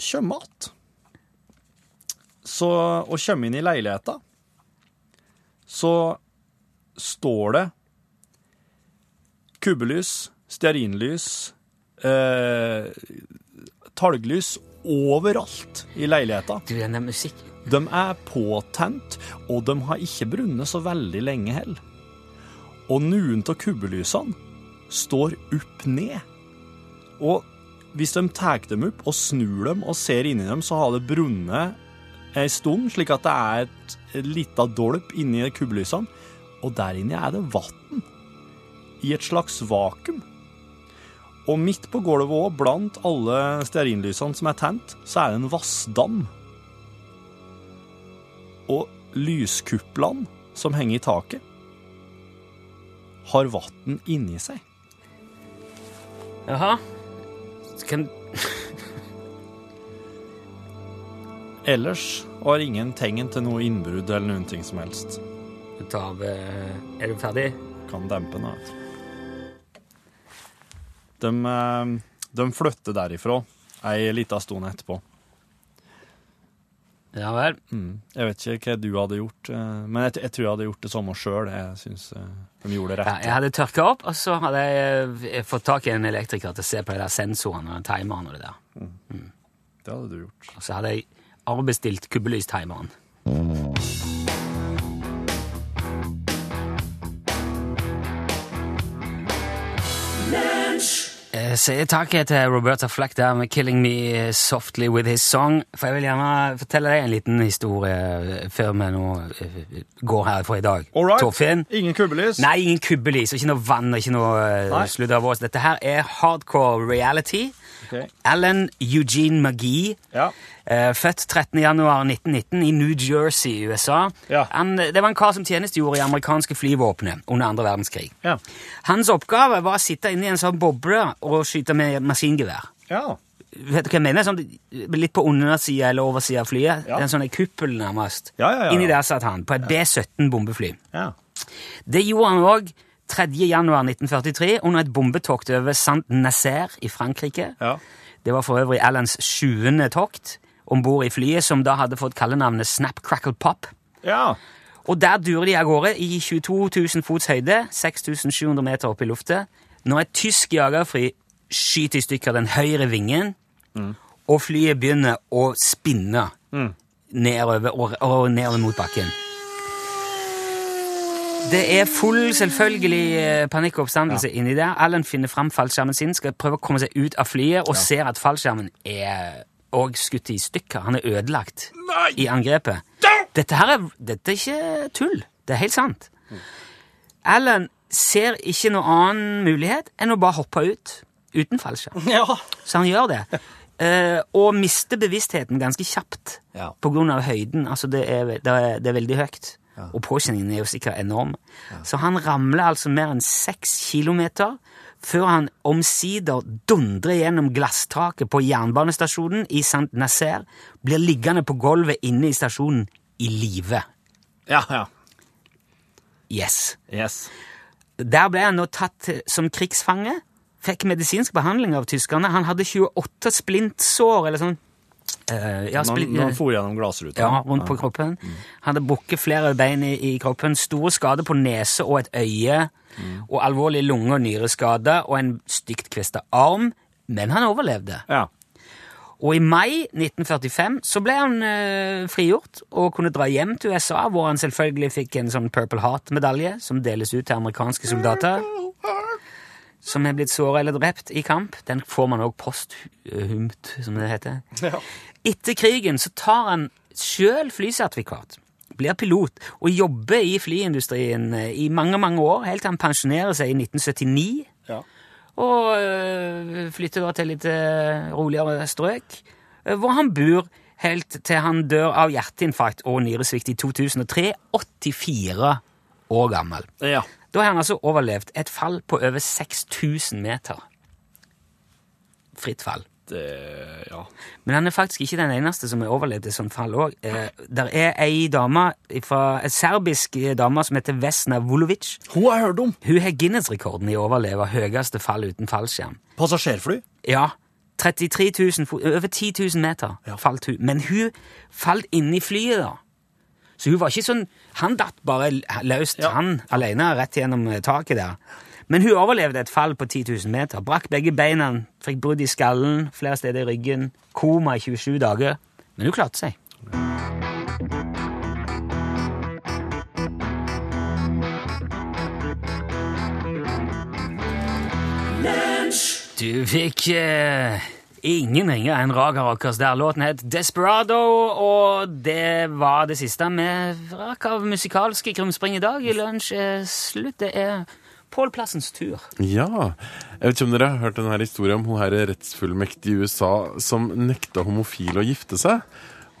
kommer att og kommer inn i leiligheta, så står det kubbelys, stearinlys, eh, talglys overalt i leiligheta. Du, den er musikk. De er påtent, og de har ikke brunnet så veldig lenge heller. Og noen av kubbelysene står opp ned. Og hvis de tar dem opp og snur dem og ser inni dem, så har det brunnet en stund, slik at det er et, et lite dolp inni kubbelysene. Og der inne er det vann. I et slags vakuum. Og midt på gulvet òg, blant alle stearinlysene som er tent, så er det en vassdam. Og lyskuplene som henger i taket, har vann inni seg. Jaha. Kan Ellers har ingen tegn til noe innbrudd eller noen ting som helst. du ta av eh, Er du ferdig? Kan dempe den. De, eh, de flytter derifra ei lita stund etterpå. Ja vel. Mm. Jeg vet ikke hva du hadde gjort, eh, men jeg, jeg tror jeg hadde gjort det samme sjøl. Jeg syns eh, de gjorde det Ja, rett. jeg hadde tørka opp, og så hadde jeg fått tak i en elektriker til å se på de der sensorene og timeren og det der. Det hadde du gjort. Og så hadde jeg avbestilt kubbelystimeren. Sier takk til Roberta Flack der med 'Killing Me Softly With His Song'. For jeg vil gjerne fortelle deg en liten historie før vi nå går går herfra i dag. Torfinn? Ingen kubbelys? Nei, ingen kubbelys, ikke noe vann og ikke noe sludder av oss. Dette her er hardcore reality. Alan Eugene McGee, Ja. eh, født 13.1.1919 i New Jersey USA. Ja. Han, det var en kar som tjenestegjorde i amerikanske flyvåpenet under andre verdenskrig. Ja. Hans oppgave var å sitte inne i en sånn boble og skyte med maskingevær. Ja. Vet du hva jeg mener? Sånn, litt på undersida eller oversida av flyet. Ja. En sånn kuppel, nærmest. Inni der satt han, på et B-17 bombefly. ja. Det gjorde han òg 3. januar 1943 under et bombetokt over Saint Nazaire i Frankrike. Ja. Det var for øvrig Allens sjuende tokt om bord i flyet, som da hadde fått kallenavnet Snap Crackle Pop. Ja. Og der durer de av gårde i 22 000 fots høyde, 6700 meter opp i luftet, når et tysk jagerfly skyter i stykker den høyre vingen, og flyet begynner å spinne nedover, og, og nedover mot bakken. Det er full selvfølgelig panikkoppstandelse ja. inni der. Allen finner fram fallskjermen sin, skal prøve å komme seg ut av flyet, og ser at fallskjermen er og skutt i stykker. Han er ødelagt i angrepet. Dette her er, dette er ikke tull. Det er helt sant. Allen ser ikke noen annen mulighet enn å bare hoppe ut uten fallskjerm. Ja. Så han gjør det. Uh, og mister bevisstheten ganske kjapt Ja. av høyden. Altså, det er, det er, det er veldig høyt. Og påkjenningen er jo sikkert enorm. Så han ramler altså mer enn seks kilometer før han omsider dundrer gjennom glasstaket på jernbanestasjonen i St. Nazaire, blir liggende på gulvet inne i stasjonen i live. Ja, ja. Yes. Yes. Der ble han nå tatt som krigsfange. Fikk medisinsk behandling av tyskerne. Han hadde 28 splintsår, eller sånn. Eh, ja, når han for gjennom glassruta. ja, rundt på kroppen. Hadde brukket flere bein i, i kroppen, store skader på nese og et øye, og alvorlige lunge- og nyreskader, og en stygt kvesta arm. Men han overlevde. Ja. Og i mai 1945 så ble han eh, frigjort og kunne dra hjem til USA, hvor han selvfølgelig fikk en sånn Purple Heart-medalje som deles ut til amerikanske soldater som er blitt såret eller drept i kamp. Den får man òg posthumt, som det heter. Etter krigen så tar han sjøl flysertifikat, blir pilot og jobber i flyindustrien eh, i mange, mange år, helt til han pensjonerer seg i 1979 Ja. og øh, flytter da til litt øh, roligere strøk, hvor han bor helt til han dør av hjerteinfarkt og nyresvikt i 2003, 84 år gammel. Ja. Da har han altså overlevd et fall på over 6000 meter. Fritt fall. Det, ja. Men han er faktisk ikke den eneste som har overlevd et sånt fall òg. Eh, der er ei dame fra en serbisk dame som heter Vesna Vulovic. Hun har jeg hørt om. Hun har Guinness-rekorden i å overleve høyeste fall uten fallskjerm. Passasjerfly. Ja. 33 000 fot, over 10 000 meter falt hun. Men hun falt inni flyet, da. Så hun var ikke sånn Han datt bare løst, han alene, rett gjennom eh, taket der. Men hun overlevde et fall på 10 000 meter. Brakk begge beina, fikk brudd i skallen, flere steder i ryggen, koma i 27 dager. Men hun klarte seg. Du fikk eh, ingen ringer enn Raga Rockers der. Låten het Desperado, og det var det siste vi rakk av musikalske krumspring i dag. I lunsj er slutt. Det er Pål Plassens tur. Ja. Jeg vet ikke om dere har hørt denne historien om hun her rettsfullmektige i USA som nekta homofile å gifte seg.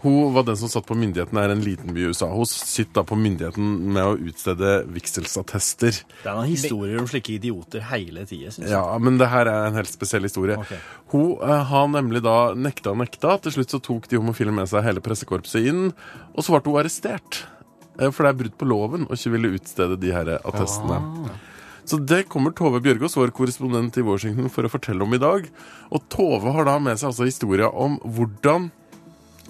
Hun var den som satt på myndigheten her i en liten by i USA. Hun sitter da på myndigheten med å utstede vigselsattester. Det er noen historier om slike idioter hele tida, syns jeg. Ja, men det her er en helt spesiell historie. Okay. Hun eh, har nemlig da nekta og nekta. Til slutt så tok de homofile med seg hele pressekorpset inn, og så ble hun arrestert. Eh, For det er brudd på loven å ikke ville utstede de her attestene. Så det kommer Tove Bjørgaas, vår korrespondent i Washington, for å fortelle om i dag. Og Tove har da med seg altså historia om hvordan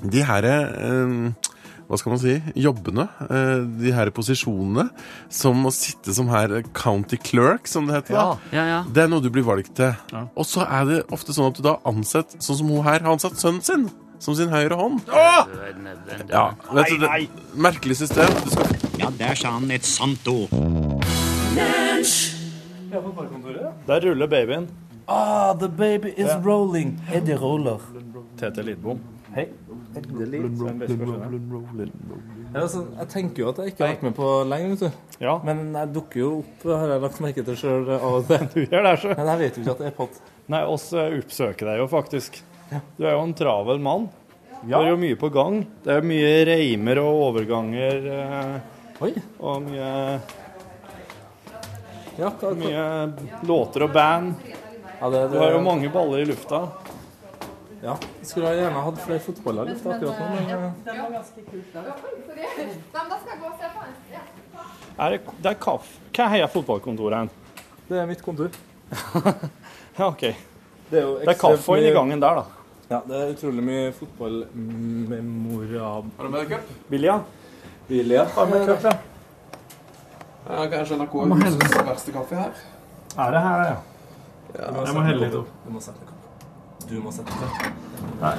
de her eh, hva skal man si, jobbene, eh, de her posisjonene, som å sitte som her county clerk, som det heter. da. Ja, ja. Det er noe du blir valgt til. Og så er det ofte sånn at du da ansett, sånn som hun her har ansatt sønnen sin, som sin høyre hånd. Ja, vet du, det, merkelig system. Du skal Ja, der sa han et sant ord. Der ruller babyen. Ah, the baby is Ja. rolling. Eddie Roller. Tete Lidbom. Hei. Ja, altså, jeg tenker jo at jeg ikke har vært med på lenge, vet du. Ja. Men jeg dukker jo opp, har jeg lagt merke til sjøl av og til. Du gjør det, sjøl. Men jeg vet jo ikke at det er pod. Nei, oss eh, oppsøker deg jo faktisk. Du er jo en travel mann. Du Ja. er jo mye på gang. Det er mye reimer og overganger. eh, Oi. Og mye, Ja, hva, mye låter og band. Ja, det, Du har jo mange baller i lufta. Ja. Jeg skulle gjerne hatt flere fotballag akkurat nå, men eh, Den var ganske. Ja. Er det, det er kaff... Hva heier fotballkontoret hen? det er mitt kontor. Ja, OK. Det er, jo Det er kaffe inni gangen der, da. Ja, det er utrolig mye fotballmemorab... Har du med deg cup? Billia. Billig, ja. Har med cup, ja. Ja, kanskje NRK er husets verste kaffe her. Er det her, ja? Du Jeg må sette helle litt opp. Du må sette kaffe opp. Du må sette kaffe opp. Nei.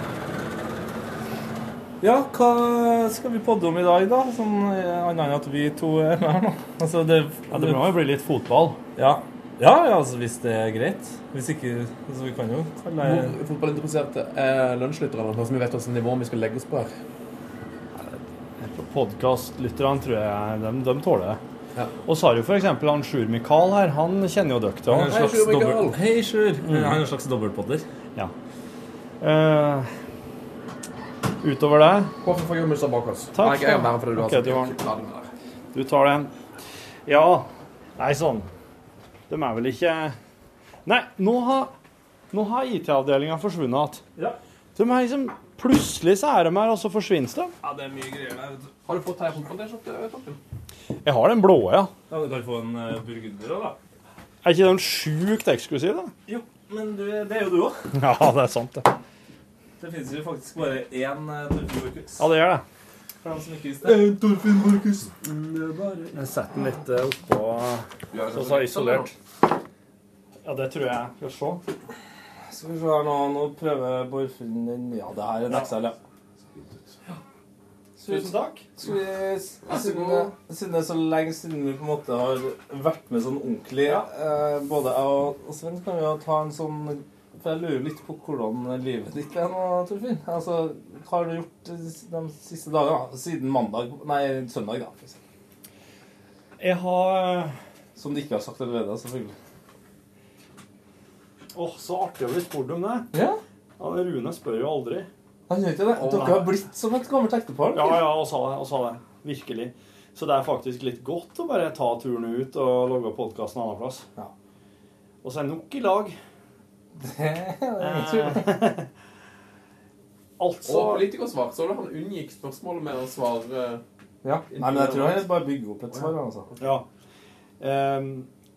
Ja, hva skal vi podde om i dag, da? Sånn eh, annet enn at vi to er med her nå. Altså, det, Ja, det må jo bli litt fotball. Ja. Ja, ja, altså hvis det er greit. Hvis ikke altså, Vi kan jo kalle det fotballinteresserte er lunsjlytterne? Nå som vi vet hvilket nivå vi skal legge oss på her. Podkastlytterne tror jeg de, de tåler det. Ja. Og så har du f.eks. han Sjur Mikael her. Han kjenner jo dere til. Han er en han. slags dobbelt... Hei, Sjur. Mm. Han er en slags dobbeltpodder. Ja. Uh, utover det Hvorfor får Jomus bak oss? Takk. Nei, jeg er bare fordi du har Ok, du har med der. Du tar den. Ja Nei, sånn. De er vel ikke Nei, nå har, nå har IT-avdelinga forsvunnet igjen. Ja. De er liksom Plutselig så er de her, og så forsvinner de. Ja, det er mye greier der. Har du fått her på det, Torfinn? Jeg har den blå, ja. Ja, Du kan få en uh, burgunder òg, da. Er ikke den sjukt eksklusiv, da? Jo, men du, det er jo du òg. Ja, det er sant, det. Det finnes jo faktisk bare én uh, Torfinn Borchhus. Ja, det gjør det. For dem som ikke visste det. Torfinn Borchhus. Jeg setter den litt eh, oppå så så isolert. Ja, det tror jeg. Skal vi se. Skal vi se her nå. Nå prøver Borfinn den Ja, det her er en Excel, ja. Tusen takk. Skal vi, siden, siden det er så lenge siden vi på en måte har vært med sånn ordentlig eh, Både jeg og Sven kan vi jo ta en sånn For jeg lurer litt på hvordan livet ditt er nå, Torfinn. Altså, hva har du gjort de siste dagene? Siden mandag Nei, søndag, da. Eksempel. Jeg har Som du ikke har sagt allerede, selvfølgelig. Åh, så artig å bli spurt om det. Ja. Ja, Rune spør jo aldri. Han gjør ikke det. Dere har blitt som et gammelt ektepar. Ja, ja, og sa det. Og sa det. Virkelig. Så det er faktisk litt godt å bare ta turen ut og lage podkast en annen plass. Ja. Og så er nok i lag. Det er ingen tvil. Altså Og politikersvar. Så du han unngikk spørsmålet med å svare Ja. Nei, men jeg tror han bare bygger opp et svar. altså. Ja. Um,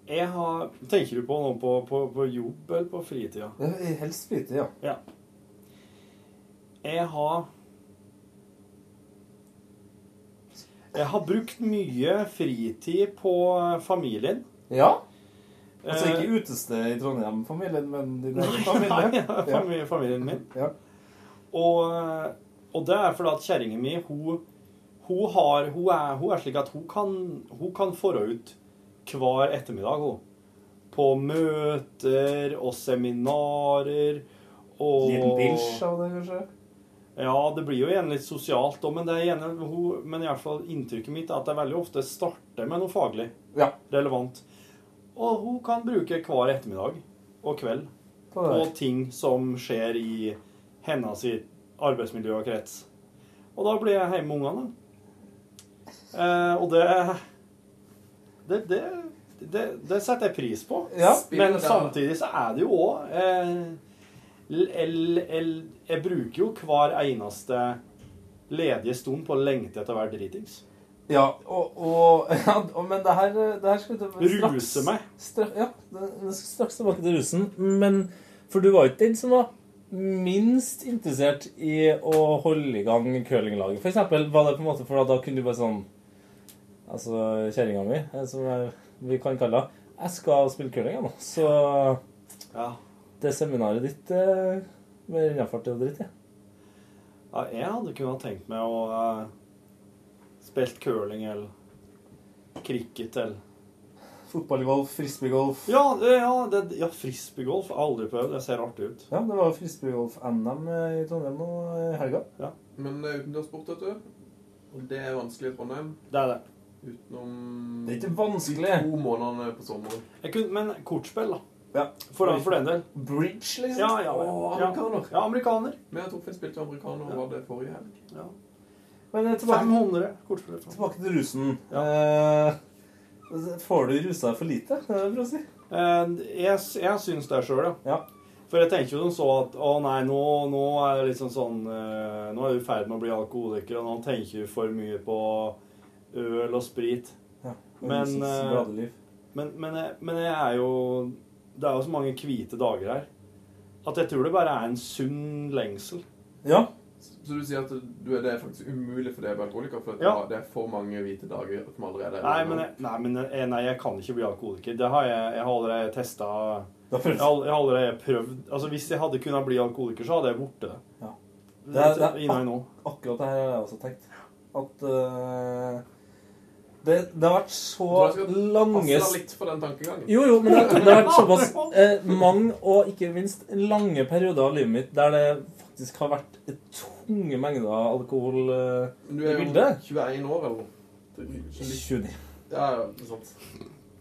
jeg har Tenker du på noe på, på, på jobb eller på fritida? Helst fritid, ja. ja. Jeg har Jeg har brukt mye fritid på familien. Ja? Altså Eh, ikke utested i Trondheim, familien, men din egen Nei, ja, familie, familien min. Og, og det er fordi at kjerringa mi, hun, hun, har, hun, er, hun er slik at hun kan, hun kan fara ut hver ettermiddag, hun. På møter og seminarer og Liten bilsj av det, kanskje? Ja, det blir jo igjen litt sosialt òg, men, det er gjerne, hun, men i hvert fall inntrykket mitt er at det veldig ofte starter med noe faglig Ja. relevant. Og hun kan bruke hver ettermiddag og kveld På ting som skjer i hennes arbeidsmiljø og krets. Og da blir jeg hjemme med ungene. Eh, og det det, det, det det setter jeg pris på. Ja. Men samtidig så er det jo òg eh, Jeg bruker jo hver eneste ledige stund på å lengte etter å være dritings. Ja, og, og, ja, Men det her, det her skal vi straks Ruse meg. Straks, ja, det, det skal straks tilbake til rusen. Men For du var ikke den som var minst interessert i å holde i gang curlinglaget. For eksempel, var det på en måte for at da kunne du bare sånn Altså, kjerringa mi, eh, som jeg, vi kan kalle henne, jeg skal spille curling, jeg nå. Så det seminaret ditt eh, med rennafart og dritt, jeg. Ja, jeg hadde kunnet tenkt meg å uh, spilt curling eller cricket eller Fotballgolf, frisbeegolf. Ja, ja, det, ja frisbeegolf har jeg aldri prøvd. Det ser artig ut. Ja, det var frisbeegolf-NM i Trondheim nå i helga. Ja. Men det er utendørssport, vet du. Og det er vanskelig i Trondheim. Det er det. Utenom Det er ikke vanskelig. de to månedene på sommeren. Jeg kunne, men kortspill, da. Ja. For, for den del. Bridge, liksom? Ja, ja. ja. Og amerikaner. Ja, amerikaner. Men jeg tror vi spilte amerikaner og var det forrige helg. Ja. Men eh, tilbake, 500 kortspill. tilbake til rusen. Eh, får du rusa for lite, er for å si? Eh, jeg, jeg syns det sjøl, ja. Ja. For jeg tenker jo som så at å nei, nå, nå er det liksom sånn eh, Nå er du i ferd med å bli alkoholiker, og nå tenker du for mye på øl og sprit. Ja. Men, eh. Men, men, jeg, men jeg er jo Det er jo så mange hvite dager her at jeg tror det bare er en sunn lengsel. Ja. Så du sier at du, det er faktisk umulig for deg å bli alkoholiker? For Ja. det er for mange hvite dager som allerede er Nei, men, jeg, nei, men jeg, nei, jeg kan ikke bli alkoholiker. Det har jeg, jeg har allerede testa jeg, har- allerede prøvd Altså, Hvis jeg hadde kunnet bli alkoholiker, så hadde jeg blitt det. Ja. Det, Det er- det er ak. Akkurat det her har jeg også tenkt. At eh, det, det har vært så lange passe deg litt for den tankegangen. Jo, jo, men det, det har vært såpass eh, mange og ikke minst lange perioder av livet mitt der det faktisk har vært tunge mengder alkohol eh, Men du er jo 21 år, eller noe. Det er ikke litt- 29. Ja, ja, det er sant.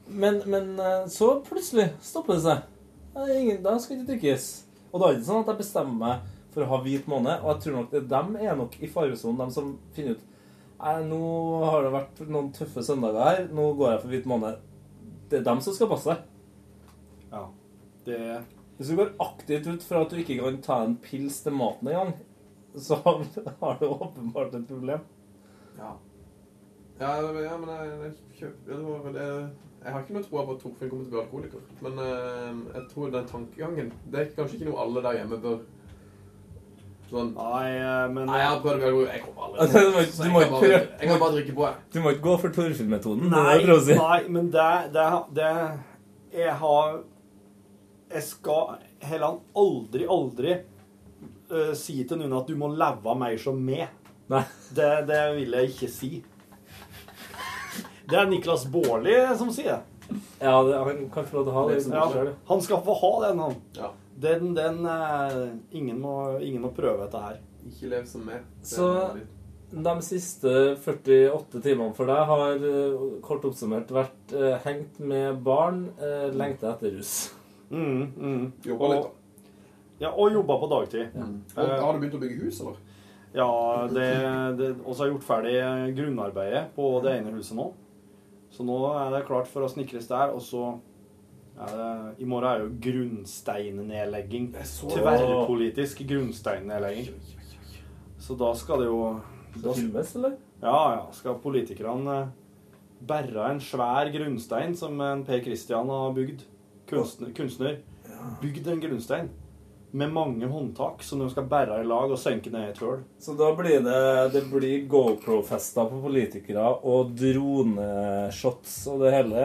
Men, men eh, så plutselig stopper det seg. Det er ingen, da skal ikke drikkes. Og da er det ikke sånn at jeg bestemmer meg for å ha hvit måned. Og jeg tror nok det, dem er nok i faresonen, dem som finner ut Nei, nå har det vært noen tøffe søndager her. Nå går jeg for hvit måned. Det er dem som skal passe. Ja. Det Hvis du går aktivt ut fra at du ikke kan ta en pils til maten engang, så har du åpenbart et problem. Ja. Ja, ja men jeg, jeg, kjøp, jeg, jeg har ikke noe tro på at Torfinn kommer til å bli alkoholiker. Men eh, jeg tror den tankegangen Det er kanskje ikke noe alle der hjemme bør sånn Nei, eh, men Nei, jeg har prøvd bli. Jeg kommer aldri Du må ikke- Så jeg kan bare- Jeg kan bare drikke på, jeg. Du må ikke gå for Torfinn-metoden. Nei, nei, men det, det, det Jeg har Jeg skal heller aldri, aldri uh, si til noen at du må leve mer som meg. Nei. Det, det vil jeg ikke si. Det er Niklas Baarli som sier det. Ja, det, han kan få lov til å ha det. Ja, han skal få ha den, han. Ja. Den, den eh, ingen, må, ingen må prøve dette her. Ikke lev som meg. Så de siste 48 timene for deg har eh, kort oppsummert vært eh, hengt med barn, uh, lengta etter rus. Mm, mm. Jobba litt, da. ja, og jobba på dagtid. Og Har du begynt å bygge hus, eller? Ja, det, det har har gjort ferdig grunnarbeidet på det ene huset nå. Så nå er det klart for å snikres der, og så er det, I morgen er jo grunnsteinnedlegging. Tverrpolitisk grunnsteinnedlegging. Så da skal det jo da, filmes, eller? Ja, ja. Skal politikerne eh, bære en svær grunnstein som en Per Christian har bygd, kunstner, kunstner bygd en grunnstein med mange håndtak som de skal bære i lag og senke ned i et hull. Så da blir det, det blir GoPro-fester på politikere og droneshots og det hele,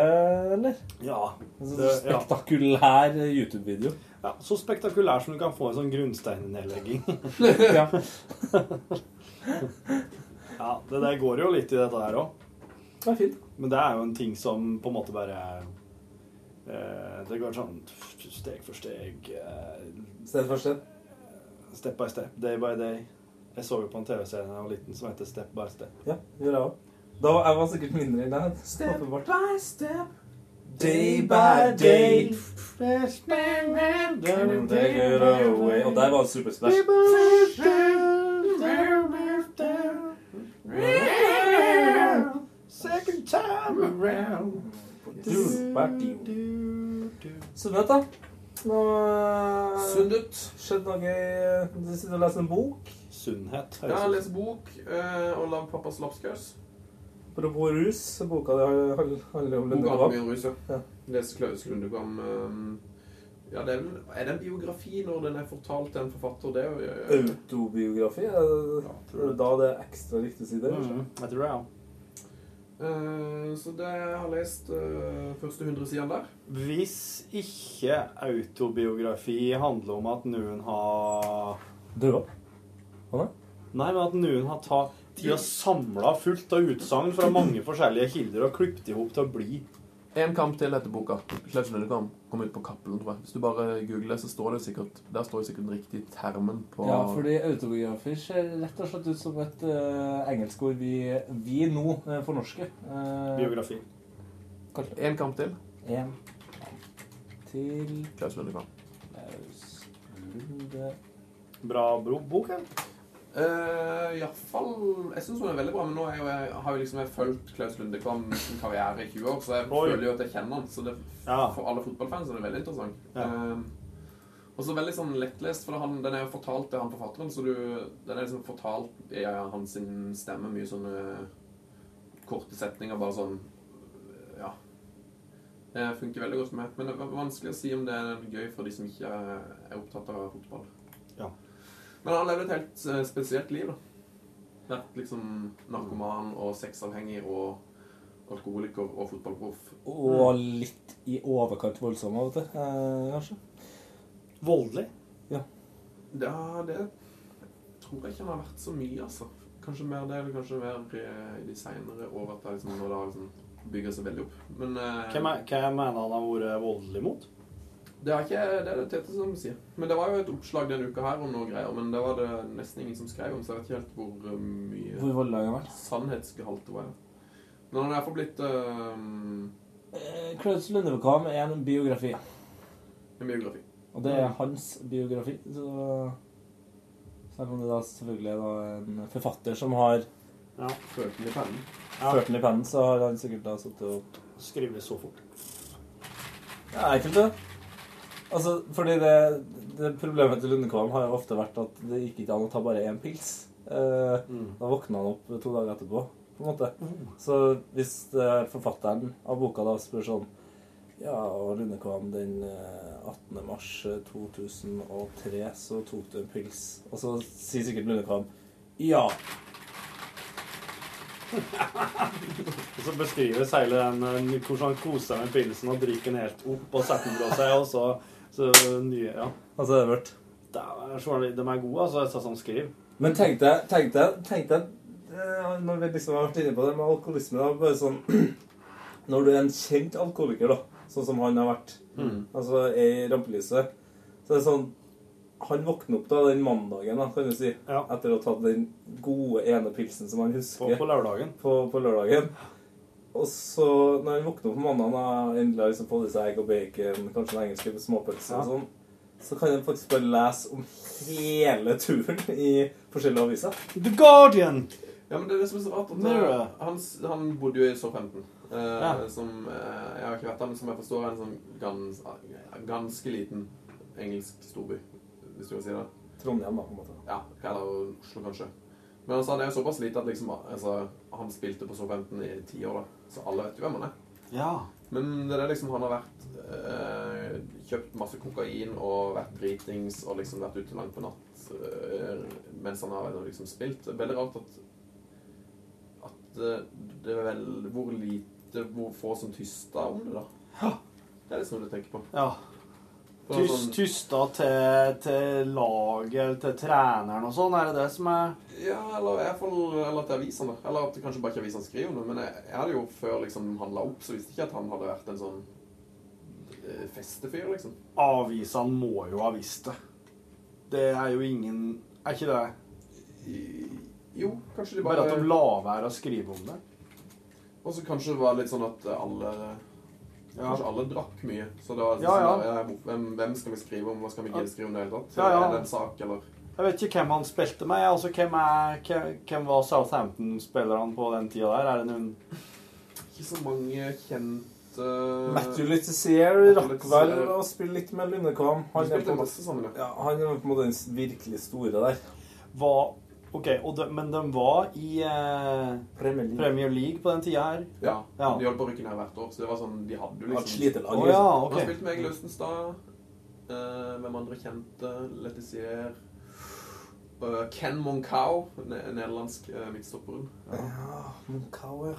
eller? Ja. Så spektakulær ja. YouTube-video. Ja, Så spektakulær som du kan få en sånn grunnsteinnedlegging. Ja. ja, det der går jo litt i dette her òg. Det er fint. Men det er jo en ting som på en måte bare eh, Det går sånn steg for steg. Steg Sted for steg? Step by step. Day by day. Jeg så jo på en TV-serie da jeg var liten som heter Step by step. Ja, gjør jeg også. Da var jeg var sikkert mindre i den. Step Åpenbart. by step. Day by day. Take it away. Og der var det Super Splash. Second time around. Sunnhet, da? Nå Sundet. Skjedd noe Du sitter og leser en bok? Sunnhet. Ja, jeg leser bok eh, og lager pappas lapskaus. Apropos rus, boka di handler om Boka handler om rus, ja. Ja. Leser Klaus Lundekvam. Um, ja, det er, vel, er det en biografi når den er fortalt til en forfatter? Det ja, Autobiografi? Er det, er det da det er ekstra riktig å si det? Mm, jeg tror det, ja. Eh, Så det jeg har lest uh, første 100 sidene der. Hvis ikke autobiografi handler om at noen har Døde? Nei, men at noen har tatt de har samla fullt av utsagn fra mange forskjellige kilder og klippet i hop til å bli En kamp til etter boka. Klaus Lundekvam kom ut på Cappelen, tror jeg. Hvis du bare googler, så står det sikkert Der står det sikkert den riktige termen på Ja, fordi autobiografi ser rett og slett ut som et uh, engelskord vi, vi nå uh, fornorsker. Uh, biografi. En kamp til. En. til Klaus Lundekvam. Klaus Lunde Bra bok, eller? Uh, Iallfall Jeg syns hun er veldig bra, men nå jo, jeg, har jo liksom jeg fulgt Klaus Lundekvam sin karriere i 20 år, så jeg Oi. føler jo at jeg kjenner han. Så det, Ja. for alle fotballfans er det veldig interessant. Ja. Uh, og så veldig sånn lettlest, for han, den er jo fortalt til han forfatteren, så du, den er liksom fortalt i hans stemme. Mye sånne korte setninger, bare sånn Ja. Det funker veldig godt for meg. Men det er vanskelig å si om det er gøy for de som ikke er opptatt av fotball. Men han har levd et helt eh, spesielt liv, da. Vært liksom narkoman og sexavhengig og alkoholiker og fotballproff. Og litt i overkant voldsom av og til, eh, kanskje. Voldelig? Ja. Ja, det tror jeg ikke han har vært så mye, altså. Kanskje mer det, eller kanskje mer i de seinere år at det liksom, når det har liksom bygga seg veldig opp. Men eh, Hvem, er- hvem mener han har vært voldelig mot? Det er ikke det er det Tete som sier. Men det var jo et oppslag denne uka her om noe greier, men det var det nesten ingen som skrev om, så jeg vet ikke helt hvor eh, mye Hvor voldelig det har vært. sannhetsgehalt det var. ja. Men han er iallfall blitt eh, Eh, Klaus Lundekvam er en biografi. en biografi. Og det er hans biografi. Så selv om det da selvfølgelig er da en forfatter som har Ført den i pennen. ført den i pennen, så har han sikkert da sittet og Skrevet så fort. Ja, det er ekkelt, det. Altså, fordi det, det Problemet til Lundekvam har jo ofte vært at det gikk ikke an å ta bare én pils. Eh, Da våkna han opp to dager etterpå, på en måte. Så hvis eh, forfatteren av boka da spør sånn Ja, og Lundekvam den eh, 18. mars eh, 2003 så tok du en pils. Og så sier sikkert Lundekvam ja. Og så beskrives hele den eh, hvordan han koser seg med pilsen og drikker den helt opp og setter den fra seg, og så, så nye Ja. Altså, det er mørkt. Det er, så- de er gode, altså, Jeg sa som skriv. Men tenk deg, tenk deg, tenk deg eh, Når vi liksom har vært inne på det med alkoholisme da, bare sånn, Når du er en kjent alkoholiker, da, sånn som han har vært, Mm. altså i rampelyset, så er det sånn Han våkner opp da den mandagen, da, kan du si, etter å ha tatt den gode ene pilsen som han husker. På, på lørdagen. På, på lørdagen. Og så, når han våkner opp på mandag og endelig har liksom fått i seg egg og bacon, kanskje en engelsk småpølse Ja. og sånn, så kan han faktisk bare lese om hele turen i forskjellige aviser. The Guardian! Ja, men det er det som er så rart. At, eh, han, han bodde jo i Southampton. Uh, Ja. Som eh, Jeg har ikke vært der, men som jeg forstår er en sånn gans, ganske liten engelsk storby, hvis du kan si det. Trondheim, da, på en måte. Ja, eller Oslo, kanskje. Men altså, han er jo såpass lite at liksom, altså, han spilte på Southampton i ti år, da. Så alle vet jo hvem han er. Ja. Men det er liksom han har vært øh, Kjøpt masse kokain og vært dritings og liksom vært ute langt på natt øh, mens han har liksom spilt. Det er veldig rart at at eh, det er vel Hvor lite, hvor få som tysta om det, da. Ja. Det er liksom det du tenker på. Ja. For sånn- tysta til, til laget eller til treneren og sånn, er det det som er Ja, eller fall eller til avisene. Eller at kanskje bare ikke avisene skriver om det. Men jeg, jeg hadde jo før liksom handla opp, så visste ikke at han hadde vært en sånn eh, festefyr, liksom. Avisene må jo ha visst det. Det er jo ingen Er ikke det? Jo, kanskje de Bare bare at de la være å skrive om det. Og så kanskje det var litt sånn at alle Ja. Kanskje alle drakk mye. Så det var Ja, sånn ja. der, hvem, hvem skal vi skrive om? Hva skal vi gidde skrive om det hele tatt? Ja, ja. Er det en sak, eller Jeg vet ikke hvem han spilte med. Altså, hvem, er, hvem, hvem var Southampton-spillerne på den tida der? Er det noen Ikke så mange kjente Matthew Letizia rakk vel å spille litt med Lundekvam. Ja. Han er på en måte den virkelig store der. var Ok, og de, men de var i eh, Premier League. på den tida her? Ja. Ja. De holdt på å rykke ned hvert år, så det var sånn De hadde jo liksom slitelag, Å, ja, okay. Han spilte med Egil Østenstad. Eh, hvem andre kjente? Letizier. Uh, Ken Moncau, ne nederlandsk uh, midtstopperen. Ja, Moncau er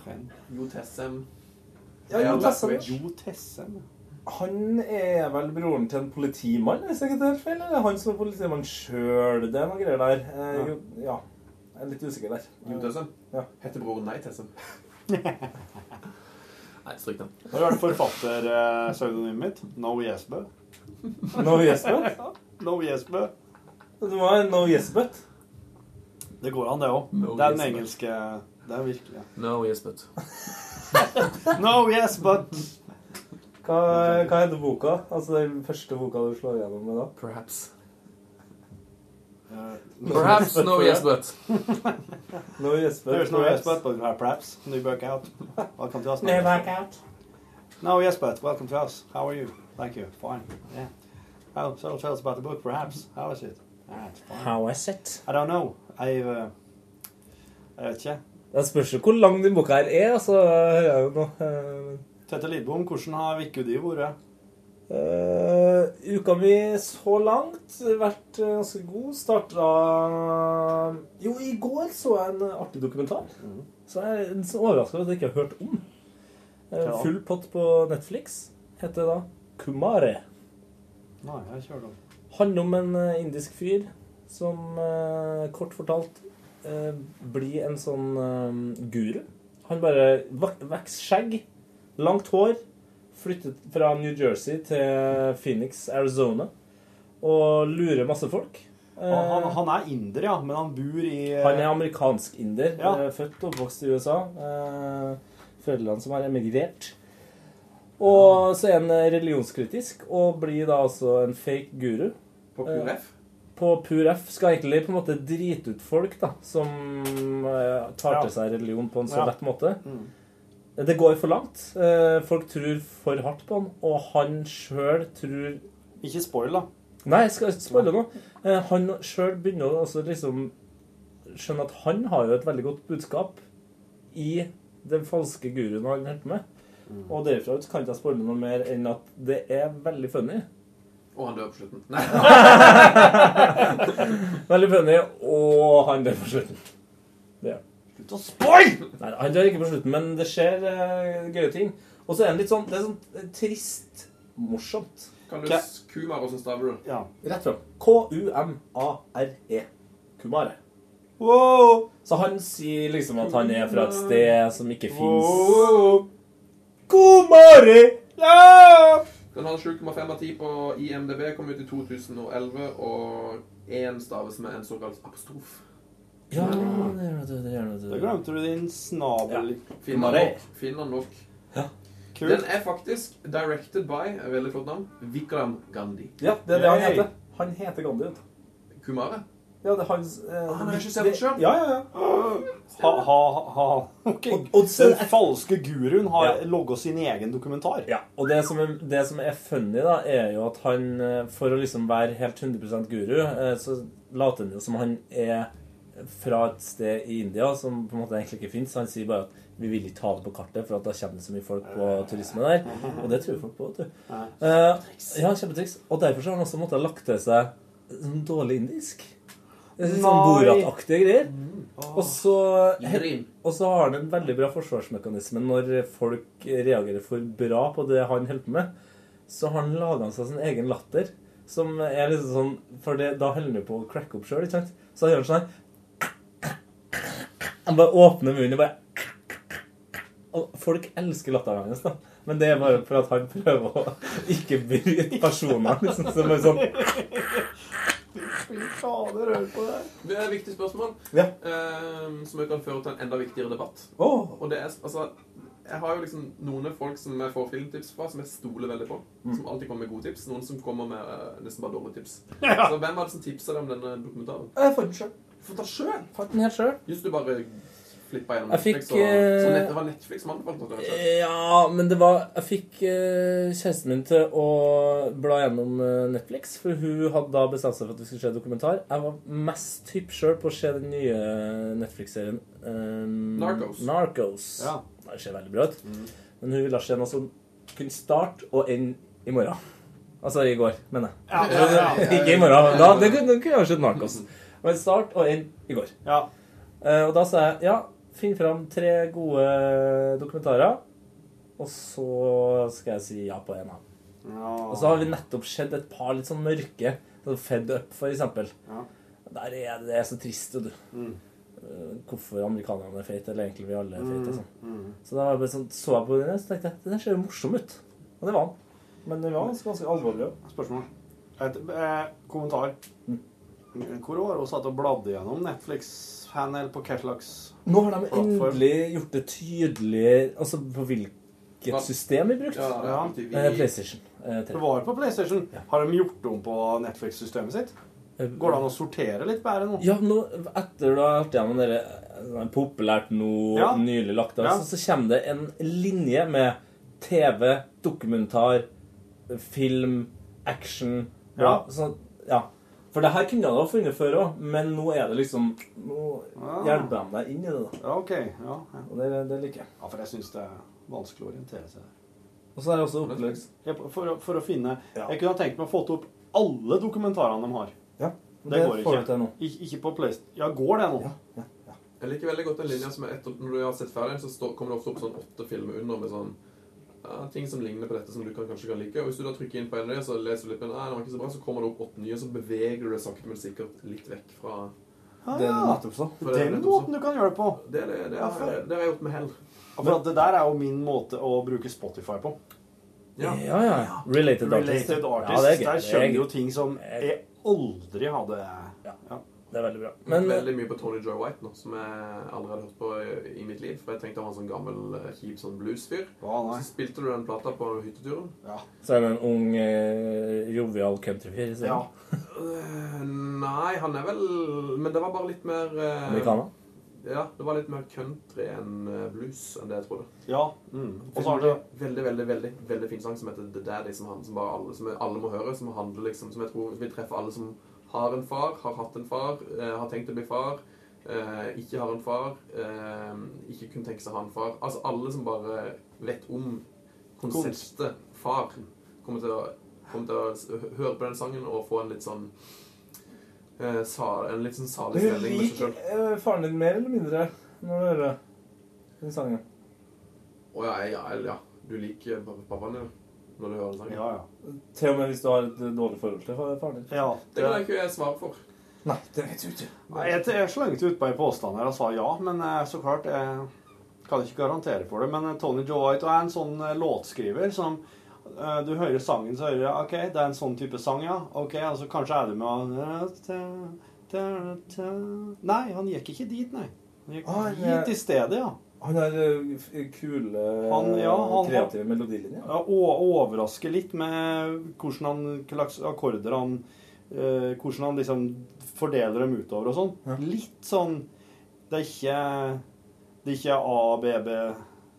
Jo Tessem. Ja, Jo Tessem. Jo Tessem. Han er vel broren til en politimann, hvis jeg ikke tar feil? Eller han som er politimann sjøl? Det er noe greier der. Eh, Ja. jo, ja. Jeg er litt usikker der. Jo Tessem? Ja. Heter broren Nei Tessem. Nei, stryk den. Har du vært forfatter-pseudonymet mitt? No Jesbø. No Jesbø? No Jesbø. Du må ha No Jesbøt. Det går an, det òg. No det er den Yes engelske Det er virkelig. No, Jesbøt. No Yes But. Hva, hva heter boka? Altså den første boka du slår gjennom med da? Perhaps. Uh, Perhaps, no yes, but. No yes, but There's no perhaps. yes, but, but have perhaps. New book out. Welcome to us. New book out. No yes, but welcome to us. How are you? Thank you. Fine. Yeah. Oh, so tell us about the book, perhaps. How is it? All right, fine. How is it? I don't know. I've uh, Jeg vet ikke. Det spørs jo hvor lang den boka her er, altså. hører jeg jo nå. Eh, Tete Lidbom, hvordan har uka di vært? Uh, uka mi så langt vært eh, ganske god. Starta Jo, i går så jeg en artig dokumentar. Så jeg er så overraska over at jeg ikke har hørt om. Eh, Ja. Full pott på Netflix. Heter da Kumare. Nei, jeg kjører den. Handler om en eh, indisk fyr som uh, kort fortalt eh, blir en sånn eh, guru. Han bare vokser skjegg, langt hår, flyttet fra New Jersey til Phoenix, Arizona, og lurer masse folk. Han, han, er inder, ja, men han bor i eh, Han er amerikansk-inder, Ja. eh, født og oppvokst i USA. Eh, Foreldrene som har emigrert. Og så er han religionskritisk og blir da altså en fake guru. På Pur Eh, F? På Pur F skal egentlig på en måte drite ut folk da, som tar til seg religion på en så lett måte. Mm. Det går for langt. Eh, Folk tror for hardt på han, og han sjøl tror Ikke spoil, da. Nei, jeg skal ikke spoile noe. Eh, Han sjøl begynner å altså liksom skjønne at han har jo et veldig godt budskap i den falske guruen han holder med. med. Og derfra ut kan ikke jeg spoile noe mer enn at det er veldig funny. Og han dør på slutten. Nei. veldig funny, og han dør på slutten. Det er Slutt å spoil! Nei, han dør ikke på slutten, men det skjer uh, gøye ting. Og så er det litt sånn Det er sånn eh, trist morsomt. Kan du Kumar, hvordan staver du? Ja. Rett fram. K-u-m-a-r-e. Kumare. Så han sier liksom at han er fra et sted som ikke fins. Kumare! Ja! Den har 7,5 av 10 på IMDb, kom ut i 2011, og én staves med en såkalt apostrof. Ja, det gjør det, det gjør det. Da glemte du din snabel. Finner nok. Finner nok. Kult. Den er faktisk directed by, et veldig flott navn, Vikram Gandhi. Ja, det er det han heter. Han heter Gandhi. Kumare? Ja, det er hans eh, Han har regissert den selv? Ja, ja, ja. Ha, ha, ha. Ok. Den falske guruen har Ja. logga sin egen dokumentar. Ja, og det som, er, det som er funny, da, er jo at han, eh, for å liksom være helt 100 guru, eh, så later han jo som han er fra et sted i India som på en måte egentlig ikke fins. Han sier bare at vi vil ikke ha det på kartet, for at da kommer det så mye folk på turisme der. Og det tror folk på, vet du. Eh, ja, kjempetriks. Og derfor så har han også måttet lagt til seg sånn dårlig indisk. Sånn. Borat-aktige greier. Og så, og så har han en veldig bra forsvarsmekanisme når folk reagerer for bra på det han holder på med. Så har han laga seg sin egen latter. Som er liksom sånn For det, da holder han jo på å cracke opp sjøl, ikke sant? Så han gjør sånn her Han bare åpner munnen og bare Og folk elsker latteren hans, da. Men det er bare for at han prøver å ikke bryte personene. Liksom, så bare sånn fader, hør på det. Det er et viktig spørsmål, Ja. eh, som kan føre til en enda viktigere debatt. Oh. Og det er, altså, jeg har jo liksom noen folk som jeg får filmtips fra, som jeg stoler veldig på. Mm. Som alltid kommer med gode tips. Noen som kommer med eh, nesten bare dårlige tips. Ja. Så hvem var det som tipsa deg om denne dokumentaren? Jeg fant den sjøl. Fant den sjøl? Fant den helt sjøl. Just du bare flippa gjennom Jeg fikk, Netflix? og, så eh, nett, det var Netflix som anbefalte selv? Ja, men det var Jeg fikk eh, kjæresten min til å bla gjennom eh, Netflix, for hun hadde da bestemt seg for at vi skulle se dokumentar. Jeg var mest hypp sjøl på å se den nye Netflix-serien um, Narcos. Narcos. Ja. Det ser veldig bra ut. Men hun ville se noe som kunne starte og ende i morgen. Altså i går, mener jeg. Ja, ja, ja, ja. Ikke i morgen. Da, det kunne, det kunne jeg ha sett Narcos. Men start og en i går. Ja. Eh, og da sa jeg ja, finn fram tre gode dokumentarer, og så skal jeg si ja på en av dem. Ja. Og så har vi nettopp sett et par litt sånn mørke. Sånn Fed Up, for eksempel. Ja. Der er det er så trist, du. Mm. Eh, Hvorfor amerikanerne er feite, eller egentlig vi alle er feite. Sånn. Mm. Så da sånn, så jeg på den, så tenkte jeg den ser jo morsom ut. Og det var han. Men det var ganske alvorlig. Spørsmål. Et, eh, kommentar. Hvor var hun satt og bladde gjennom Netflix-panel på hva slags Nå har de plattform? endelig gjort det tydelig altså på hvilket hvilket system vi brukte. Ja. Eh, PlayStation. Eh, Det var på PlayStation. Har de gjort om på Netflix-systemet sitt? Går det an å sortere litt bedre nå? Ja, nå, etter du har vært gjennom det eh, populært nå, Ja. nylig lagt av, Ja. så, så kommer det en linje med TV, dokumentar, film, action Ja. Så, ja. For det her kunne jeg ha funnet før òg, men nå er det liksom Nå Ah. hjelper de deg inn i det. da. Ja, ok. Ja, ja. Og det, det liker jeg. Ja, for jeg syns det er vanskelig å orientere seg. Og så er det også oppleggs... For, for å finne Jeg kunne ha tenkt meg å fått opp alle dokumentarene de har. Ja, Det, det går får ikke. til nå. Ik ikke på PlayStation. Ja, går det nå? Jeg liker veldig godt den linja som er etter, Når du har sett ferdig, så står, kommer det ofte opp sånn åtte filmer under med sånn ja, ting som ligner på dette som du kan, kanskje kan like. Og hvis du da trykker inn på en av dem, så leser du litt, men nei, det var ikke så bra, så kommer det opp åtte nye, så beveger du deg sakte, men sikkert litt vekk fra Ah, Det ja. nettopp Den måten du kan gjøre det på. Det, det, det, Ja, har, for- det har jeg gjort med hell. For at det der er jo min måte å bruke Spotify på. Ja. Ja, ja. Related artist. Related Ja, artist. det er gøy. Der skjønner er jo ting som jeg aldri hadde ja. Det er veldig bra. Men, veldig mye på Tony Joy White nå, som jeg aldri hadde hørt på i, i mitt liv. For jeg tenkte han var en sånn gammel, eh, kjip sånn bluesfyr. nei. så spilte du den plata på hytteturen. så er det en ung, eh, jovial countryfyr. så- Ja. Øh, nei, han er vel Men det var bare litt mer eh, Amerikaner? Ja, det var litt mer country enn eh, blues enn det jeg trodde. Ja. Mm. Og så har det veldig, veldig, veldig, veldig fin sang som heter The Daddy, som, han, som, bare alle, som alle må høre. Som handler liksom Som jeg tror vil treffe alle som har en far, har hatt en far, eh, har tenkt å bli far, eh, ikke har en far, eh, ikke kunne tenke seg å ha en far. Altså alle som bare vet om konseptet far, kommer til å, kommer til å høre på den sangen og få en litt sånn sa, En litt sånn salig stemning med seg sjøl. liker faren din mer eller mindre når du hører den sangen? Å ja, ja, ja. Du liker pappaen din når du hører sangen? Ja, ja. Til og med hvis du har et dårlig forhold til faren din? Ja. Det kan jeg ikke svare for. Nei, det vet du ikke. Nei, Jeg, jeg slengte ut på en påstand her og sa ja, men eh, så klart Jeg kan ikke garantere for det. Men eh, Tony Joe White er en sånn eh, låtskriver som Du hører sangen, så hører du OK, det er en sånn type sang, ja. OK, altså kanskje er det med Nei, han gikk ikke dit, nei. Han gikk Ah, hit i stedet, ja. Han har eh, kule, Han- ja, han- kreative melodilinjer. Ja, overrasker litt med hvordan han, slags akkorder han eh, Hvordan han liksom fordeler dem utover og sånn. Litt sånn Det er ikke Det er ikke A, B, B,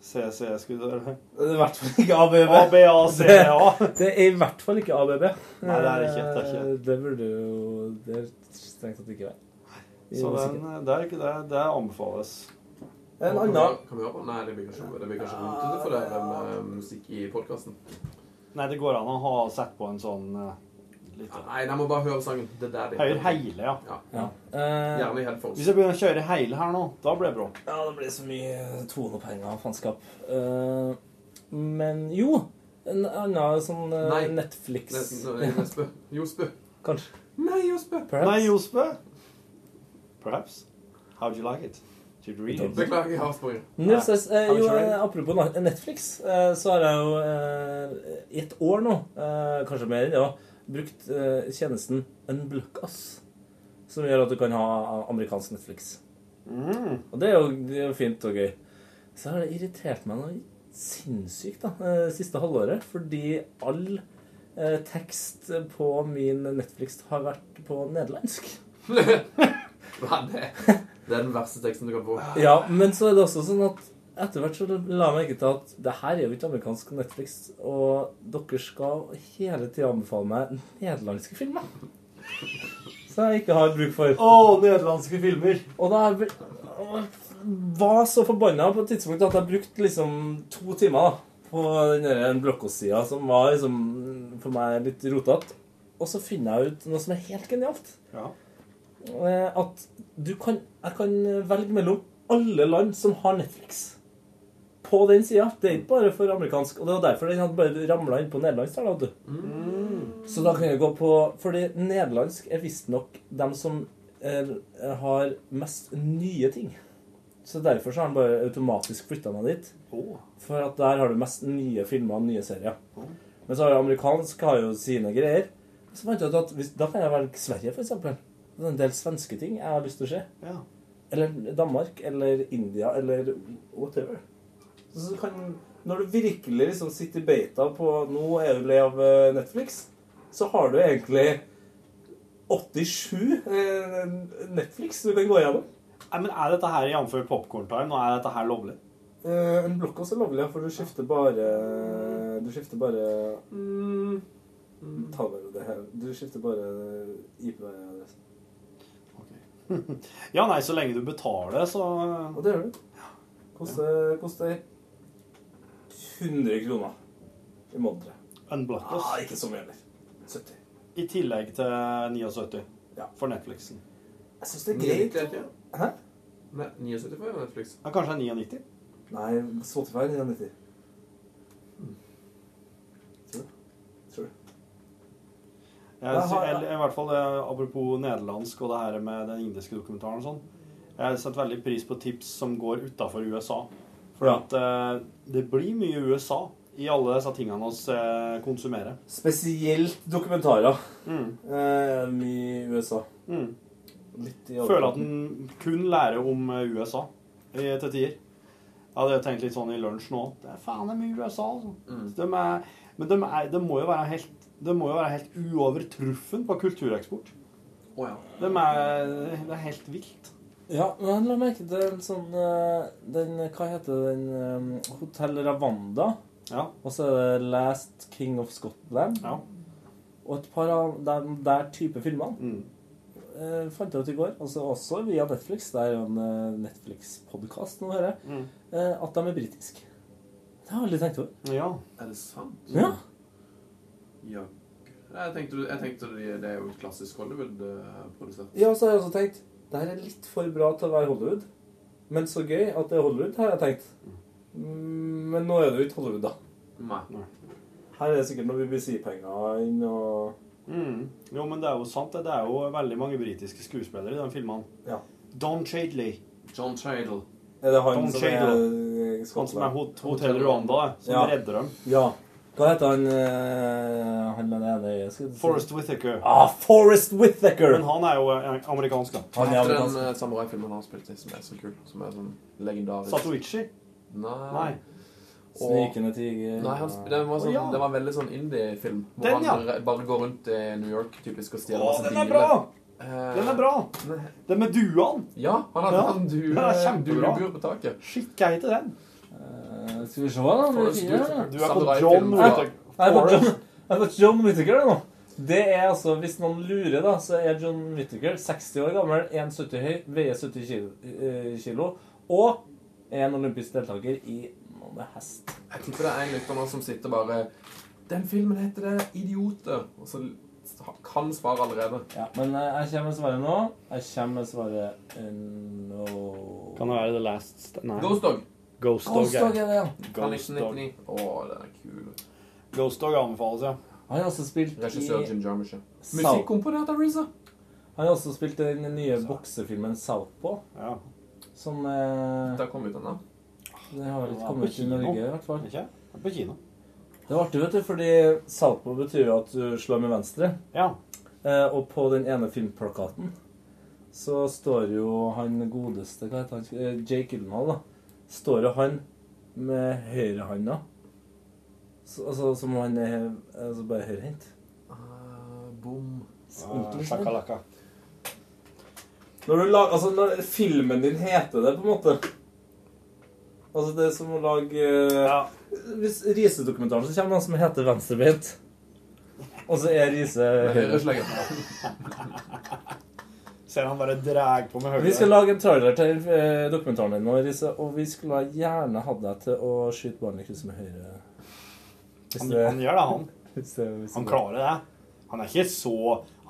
C, C skulle det Det er i hvert fall ikke A, B, B. A, B, A, C, A. Det, det er i hvert fall ikke A, B, B. Nei, det er ikke, det er ikke. Eh, Det burde jo Det er strengt tatt ikke være. Så den, det, er ikke det, det anbefales. En Kan vi- annen Kan vi høre på? Nei, det blir kanskje, det blir kanskje rotete for dere med musikk i podkasten. Nei, det går an å ha sett på en sånn uh, litt Nei, jeg må bare høre sangen. Det Daddy. Høre hele, ja. ja. Eh, Gjerne i headphones. Hvis jeg begynner å kjøre hele her nå, da blir det bra. Ja, det blir så mye tonepenger og faenskap. Uh, men jo, en annen sånn uh, Nei. Netflix Ne- ne- Nesbø. Josbø. Kanskje. Nei, Josbø. Perhaps. Nei, Josbø. Perhaps. How'd you like it? Beklager, jeg har sprunget. Nils, eh, jo, eh, apropos Netflix, eh, så har jeg jo eh, i et år nå, eh, kanskje mer enn det, også, brukt eh, tjenesten Unblock Us, som gjør at du kan ha amerikansk Netflix. Mm. Og det er, jo, det er jo fint og gøy. Så har det irritert meg noe sinnssykt da, siste halvåret, fordi all tekst på min Netflix har vært på nederlandsk. Er det? Det er den verste teksten du kan få. Ja, men så er det også sånn at etter hvert så la jeg merke til at det her er jo ikke amerikansk Netflix, og dere skal hele tida anbefale meg nederlandske filmer. Som jeg ikke har bruk for. Å, nederlandske filmer! Og da jeg var så forbanna på et tidspunkt at jeg brukte liksom to timer da, på den blokkosida som var liksom for meg litt rotete. Og så finner jeg ut noe som er helt genialt. Ja. Eh, At du kan Jeg kan velge mellom alle land som har Netflix. På den sida. Det er ikke bare for amerikansk. Og det var derfor den hadde bare ramla inn på nederlandsk. der, da. Så da kan jeg gå på Fordi nederlandsk er visstnok dem som er, har mest nye ting. Så derfor så har han bare automatisk flytta meg dit. Oh. For at der har du mest nye filmer og nye serier. Men så har jo amerikansk har jo sine greier. Så fant jeg ut at hvis, Da kan jeg velge Sverige, for eksempel. Det er en del svenske ting jeg har lyst til å se. Ja. Eller Danmark, eller India, eller whatever. Så kan når du virkelig liksom sitter i beita på Nå er du lei av eh, Netflix, så har du egentlig 87 eh, Netflix du kan gå gjennom. Nei, men Er dette her jf. popkorn-time, og er dette her lovlig? Eh, en blokkås er lovlig, ja, for du skifter bare Du skifter bare Mm. Ta bare det her. Du skifter bare IP-adresse. Ja, nei, så lenge du betaler, så Og det gjør du. Koster, koster 100 kroner i måneden. Unblocked. Ah, ikke så mye heller. 70. I tillegg til 79 ja. for Netflixen. Jeg syns det er greit. 90, ja. Hæ? Nei, 79 for Netflix. Ja, kanskje 99? Nei, Spotify er 99. Tror du? Tror du? Jeg, Jeg I hvert fall eh, apropos nederlandsk og det her med den indiske dokumentaren og sånn. Jeg setter veldig pris på tips som går utafor USA. For Ja. at eh, det blir mye USA i alle disse tingene vi eh, konsumerer. Spesielt dokumentarer. Mm. Eh, mye i USA. Mm. Litt i Føler at en kun lærer om eh, USA i, til tider. Jeg hadde tenkt litt sånn i lunsj nå. Det er faen det er mye USA, altså. De er, men de, er, de må jo være helt de må jo være helt uovertruffen på kultureksport. Oh, ja. det, er, det er helt vilt. Ja, men la merke til en sånn eh, den, Hva heter den? eh, Hotell Ravanda. Og så er det Last King of Scotland. Ja. Og et par av de der type filmene eh, fant jeg ut i går, altså også via Netflix, det er jo en Netflix-podkast nå, hører jeg, Mm. eh, at de er britiske. Det har jeg aldri tenkt over. Ja. Er det sant? Ja. Ja. Jeg tenkte, jeg tenkte det det er jo et klassisk Hollywood-produsert. Ja, så har jeg også tenkt Det her er litt for bra til å være Hollywood. Men så gøy at det er Hollywood, har jeg tenkt. Mm, Men nå er det jo ikke Hollywood, da. Nei. Her er det sikkert noen BBC-penger inn og Mm. Jo, men det er jo sant. det. Det er jo veldig mange britiske skuespillere i de filmene. Ja. Don Chadley. John Chadle. Er det han Don som Cheadle. er Han som er hot Hotell Rwanda, som Ja. redder dem. Ja. Hva heter han uh, Han med det ene øyet? Forrest Whittaker. Ah, Forrest Whittaker! Men han er jo eh, amerikansk, da. Han er Etter den amerikansk. uh, samuraifilmen han har spilt i, som er så kul. Som er sånn legendarisk. Satoichi? Nei. Nei. Snikende tiger Nei, han, den var sånn, oh, ja. det var en veldig sånn indie-film. Hvor Den, ja. han bare går rundt i New York typisk og stjeler masse den er biler. bra! Eh, Den er bra! Den med duene. Ja, han hadde Ja, en due, duebur på taket. Shit, hva heter den? Eh, skal vi se, da. Forrest Ja. Whitaker. Du er på John Ja. Whittaker. Jeg er på John, er Whittaker nå. Det er altså, Hvis noen lurer, da, så er John Whittaker 60 år gammel, 1,70 høy, veier 70 kilo, eh, kilo og er en olympisk deltaker i noe med hest. Jeg tipper det er en lytter nå som sitter bare Den filmen heter det 'Idioter'. Og så kan svaret allerede. Ja, Men eh, jeg kommer med svaret nå. Jeg kommer med svaret nå Kan det være The Last Nei. Ghost Dog. Ghost Dog, Ghost Dog er det, ja. Ghost Dog. 1999. Å, den er kul. Ghost Dog anbefales, ja. Han har også spilt Regissør i Jim Jarmusch. Musikkomponert av RZA. Han har også spilt i den nye boksefilmen Southpaw. Ja. Som eh, har kommet ut den, da. Det har litt ikke kommet ut i Norge, i hvert fall. Ikke? På kino. Det var artig, vet du, fordi Southpaw betyr jo at du slår med venstre. Ja. Eh, og på den ene filmplakaten så står jo han godeste Hva heter han? Eh, Jake Gyllenhaal, da. Står det han med høyrehånda. Så- Altså som han er altså bare høyrehendt. Ah, bom. Sånn. Shakalaka. Når du lager altså når filmen din heter det, på en måte Altså det er som å lage ja. Hvis Riise-dokumentaren så kommer noen som heter Venstrebeint. Og så er Riise Høyreslegger. Ser han bare drar på med høyre. Vi skal lage en trailer til eh, dokumentaren din nå, Riise, og vi skulle gjerne hatt deg til å skyte barnet i krysset med høyre. Hvis Han, det- han gjør det, han. hvis det- hvis Han det- klarer det. Han er ikke så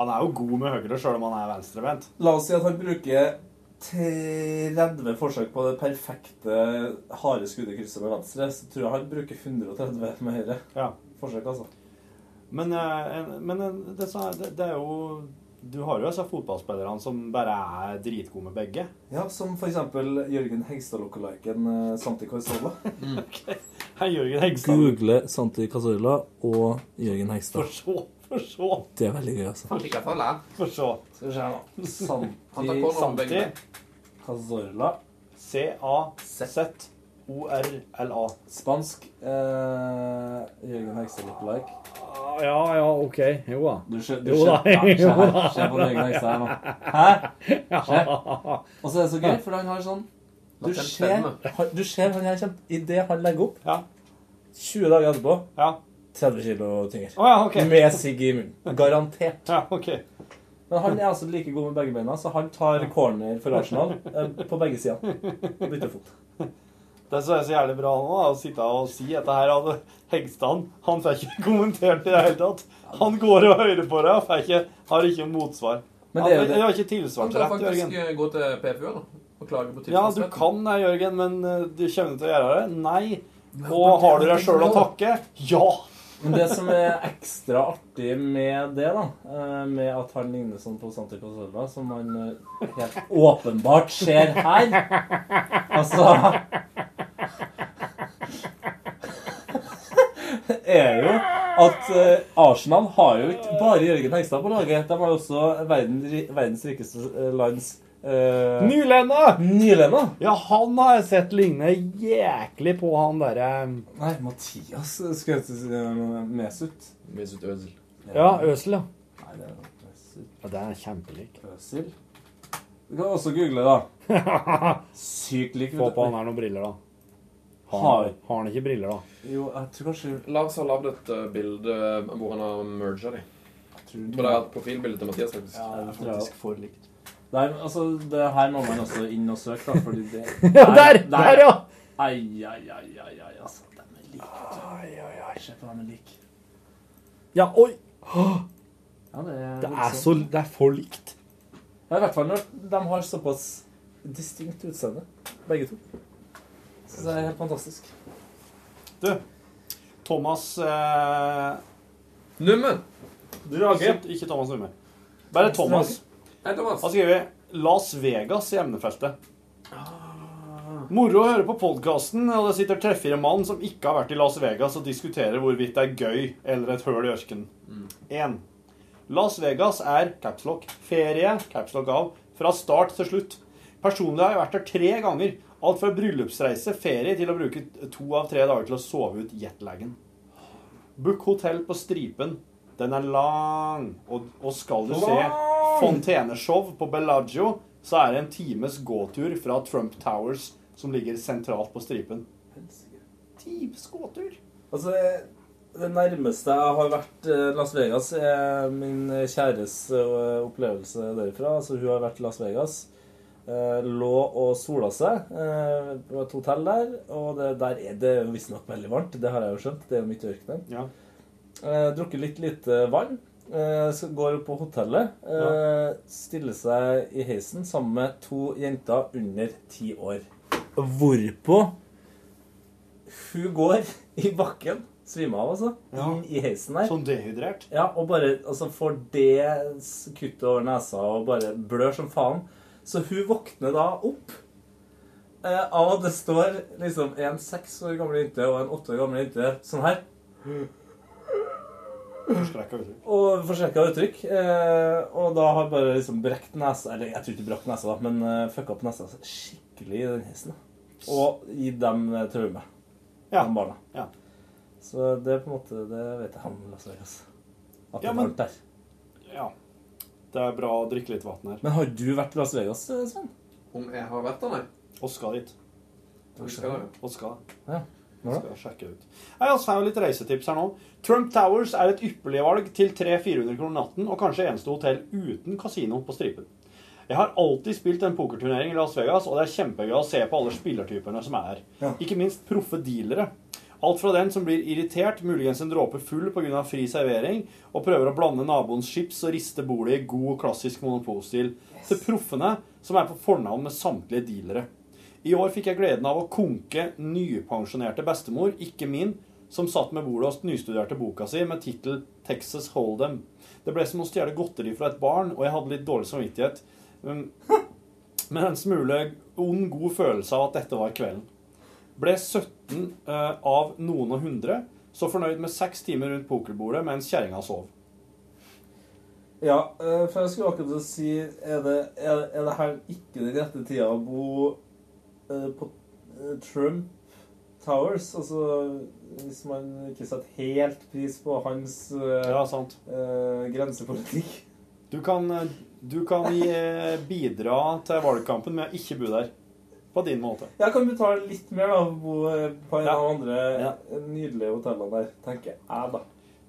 Han er jo god med høyre sjøl om han er venstrevendt. La oss si at han bruker 30 forsøk på det perfekte harde skuddet i krysset med venstre, så tror jeg han bruker 130 med høyre. Ja. Forsøk, altså. Men, eh, en- men en- det, så er- det, det er jo Du har jo altså fotballspillerne som bare er dritgode med begge. Ja, som eksempel Jørgen Hegstad-lookaliken eh, Santi Cazorla. Jørgen Hegstad. Google Santi Cazorla og Jørgen Hegstad. For så, for så. Det er veldig gøy, altså. Han liker for lær. For så. Skal vi se nå. Santi, Santi. Cazorla. C-A-Z. O-r-l-a. Spansk. Eh, Jørgen Hegstad look-like. Ja, ja, OK. Jo da. Du ser, du Jo ser, da. ja, her. Se på Jørgen Hegstad her nå. Hæ? Se. Og så er det så gøy, for han har sånn Du ser, du ser han her kommer Idet han legger opp 20 dager etterpå 30 kilo tyngre. Oh, ja, okay. Med sigg i munnen. Garantert. Ja, okay. Men han er altså like god med begge beina, så han tar corner for Arsenal eh, på begge sider. Byttefot. Det som er så jævlig bra nå, er å sitte og si dette her hadde Hegstad han får ikke kommentert i det hele tatt. Han går og hører på det og får ikke, har ikke motsvar. Men det er jo Han- det- har ikke Han kan tilsvarsrett, faktisk Jørgen. eh, gå til PFU da, og klage på Ja, du kan det, Jørgen, men eh, du kommer til å gjøre det? Nei. Og har du deg sjøl å takke? Ja. Men det som er ekstra artig med det, da, eh, med at han ligner sånn på Santi Cazorla, som man helt åpenbart ser her Altså er jo at eh, Arsenal har jo ikke bare Jørgen Hegstad på laget. De har også verden, verdens rikeste eh, lands uh, Nylenda! Nylenda? Ja, han har jeg sett ligne jæklig på han derre Nei, Mathias skulle jeg si eh, Mesut. Mesut Özil. Ja, Øsel, ja. Nei, det er Mesut. Ja, Det er kjempelik. Øsil. Du kan også google, da. Sykt lik. Få på han her noen briller, da. Har, Har- han ikke briller, da? Jo, jeg tror kanskje Lars har lagd et uh, bilde hvor han har merga de. Jeg tror det er et profilbilde til Mathias, faktisk. Ja, det er faktisk for likt. Der, altså, det her må man også inn og søke, da, fordi det Ja, der! Der, ja! Ai, ai, ai, ai, ai, altså. De er like. Ai, ai, ai. Se på dem er like. Ja, oi! Ja, det er, Det er så Det er for likt. Ja, I hvert fall når de har såpass distinkt utseende, begge to. Så det er helt fantastisk. Du, Thomas eh, Numme! Ikke, ikke Thomas Numme. Bare Thomas. Hei, Thomas. Han skriver Las Vegas i emnefeltet. Moro å høre på podkasten, og det sitter tre-fire mann som ikke har vært i Las Vegas og diskuterer hvorvidt det er gøy eller et høl i ørkenen. 1. Las Vegas er capslock, ferie, capslock av, fra start til slutt. Personlig har jeg vært der tre ganger. Alt fra bryllupsreise, ferie, til å bruke to av tre dager til å sove ut jetlagen. Book hotell på Stripen. Den er lang. Og, og skal du se fonteneshow på Bellagio, så er det en times gåtur fra Trump Towers, som ligger sentralt på Stripen. Times gåtur? Altså, det nærmeste jeg har vært eh, Las Vegas, er min kjæres eh, opplevelse derifra. Altså, hun har vært i Las Vegas. Eh, Lå og sola seg eh, på et hotell der. Og det, der er det visstnok veldig varmt. Det har jeg jo skjønt. Det er jo midt i ørkenen. Ja. Eh, drukket litt lite vann. Går på hotellet. Ja. Stiller seg i heisen sammen med to jenter under ti år. Hvorpå hun går i bakken. Svimer av, altså. Inn i heisen der. Sånn dehydrert? Ja, og bare altså, får det kuttet over nesa og bare blør som faen. Så hun våkner da opp eh, av at det står liksom en seks år gammel jente og en åtte år gammel jente sånn her. Forskrekka uttrykk. Og forskrekka uttrykk. Eh, og da har bare liksom brekt nesa Eller jeg tror ikke brakk nesa, da, men eh, fucka opp nesa skikkelig i den hesten. Og gitt dem eh, traume. Ja. De barna. Ja. Så det er på en måte Det vet jeg han Las Vegas. At Ja, men- der. Ja. Det er bra å drikke litt vann her. Men har du vært i Las Vegas, eh, Sven? Om jeg har vært der, nei? Og skal dit. Vi skal. Og skal. Ja. Skal sjekke ut. Jeg har litt reisetips her nå. Trump Towers er et ypperlig valg til 300-400 kroner natten, og kanskje eneste hotell uten kasino på stripen. Jeg har alltid spilt en pokerturnering i Las Vegas, og det er kjempegøy å se på alle spillertypene som er her. Ja. Ikke minst proffe dealere. Alt fra den som blir irritert, muligens en dråpe full pga. fri servering, og prøver å blande naboens chips og riste bordet i god, klassisk monopolstil, til proffene som er på fornavn med samtlige dealere. I år fikk jeg gleden av å konke nypensjonerte bestemor, ikke min, som satt med bordet og nystuderte boka si med tittel 'Texas Hold'em'. Det ble som å stjele godteri fra et barn, og jeg hadde litt dårlig samvittighet. Um, Men en smule ond, god følelse av at dette var kvelden. Ble 17 eh, av noen og hundre, så fornøyd med seks timer rundt pokerbordet mens kjerringa sov. Ja, eh, for jeg skulle akkurat si Er det, er, er det her ikke den rette tida å bo eh, på Trump Towers. Altså hvis man ikke setter helt pris på hans Ja, sant. eh, grensepolitikk. Du kan, du kan gi, bidra til valgkampen med å ikke bo der. På din måte. Jeg kan betale litt mer da, bo på en Ja. av de andre nydelige hotellene der, tenker jeg da.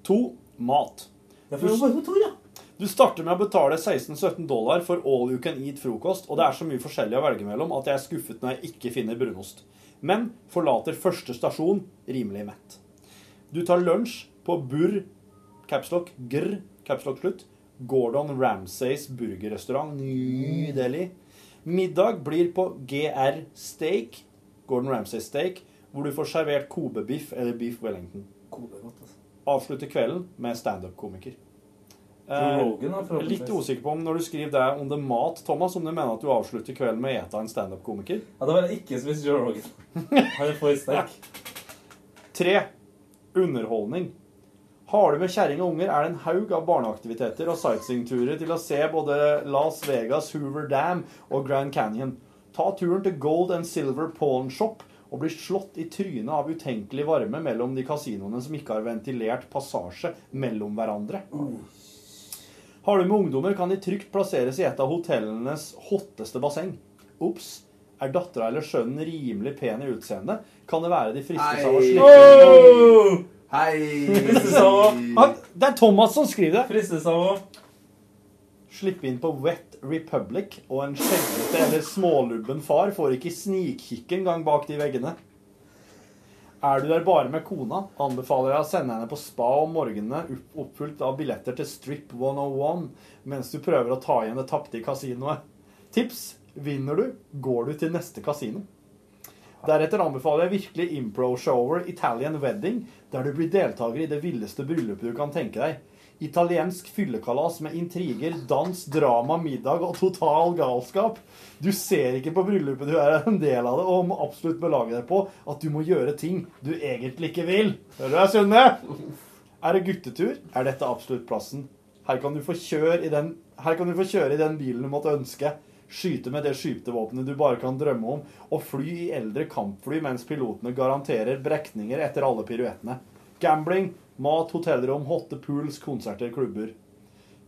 To mat. Ja, for bare to, ja. Du starter med å betale 16-17 dollar for all you can eat frokost, og det er så mye forskjellig å velge mellom at jeg er skuffet når jeg ikke finner brunost. Men forlater første stasjon rimelig mett. Du tar lunsj på Burr, capslock, grr, capslock slutt, Gordon Ramsays burgerrestaurant, nydelig. Middag blir på GR Steak, Gordon Ramsay Steak, hvor du får servert Kobe-biff eller beef Wellington. Kobe godt, altså. Avslutter kvelden med standup-komiker. Eh, litt usikker på om når du skriver det om det mat, Thomas, om du mener at du avslutter kvelden med å ete en standup-komiker. Ja, da vil jeg ikke spise Joe Rogan. Han er for sterk. Tre. Underholdning. Har du med kjerring og unger, er det en haug av barneaktiviteter og sightseeingturer til å se både Las Vegas, Hoover Dam og Grand Canyon. Ta turen til Gold and Silver Pawn Shop og bli slått i trynet av utenkelig varme mellom de kasinoene som ikke har ventilert passasje mellom hverandre. Har du med ungdommer, kan de trygt plasseres i et av hotellenes hotteste basseng. Ops. Er dattera eller sønnen rimelig pen i utseende, kan det være de fristes av å slippe! Hei! Fristes av å Han- Det er Thomas som skriver det. Fristes av å Slippe inn på Wet Republic, og en skjeggete eller smålubben far får ikke snikkikke engang bak de veggene. Er du der bare med kona, anbefaler jeg å sende henne på spa om morgenene opp- oppfylt av billetter til Strip 101 mens du prøver å ta igjen det tapte i kasinoet. Tips vinner du, går du til neste kasino. Deretter anbefaler jeg virkelig impro-shower Italian Wedding, der du blir deltaker i det villeste bryllupet du kan tenke deg. Italiensk fyllekalas med intriger, dans, drama, middag og total galskap. Du ser ikke på bryllupet du er en del av det, og må absolutt belage deg på at du må gjøre ting du egentlig ikke vil. Hører du deg, Sunne? Er det guttetur, er dette absolutt plassen. Her kan du få kjøre i den, her kan du få kjøre i den bilen du måtte ønske. Skyte med det skytevåpenet du bare kan drømme om, og fly i eldre kampfly mens pilotene garanterer brekninger etter alle piruettene. Gambling, mat, hotellrom, hotte pools, konserter, klubber.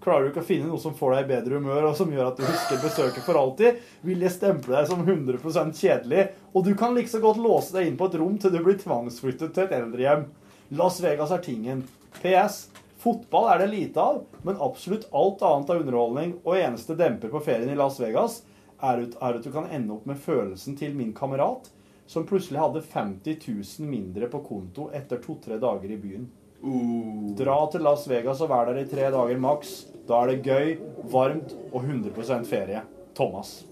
Klarer du ikke å finne noe som får deg i bedre humør, og som gjør at du husker besøket for alltid, vil jeg stemple deg som 100% kjedelig, og du kan like så godt låse deg inn på et rom til du blir tvangsflyttet til et eldrehjem. Las Vegas er tingen. PS. Fotball er det lite av, men absolutt alt annet av underholdning, og eneste demper på ferien i Las Vegas er ut- er at du kan ende opp med følelsen til min kamerat, som plutselig hadde 50 000 mindre på konto etter to-tre dager i byen. Dra til Las Vegas og vær der i tre dager maks. Da er det gøy, varmt og 100% ferie. Thomas.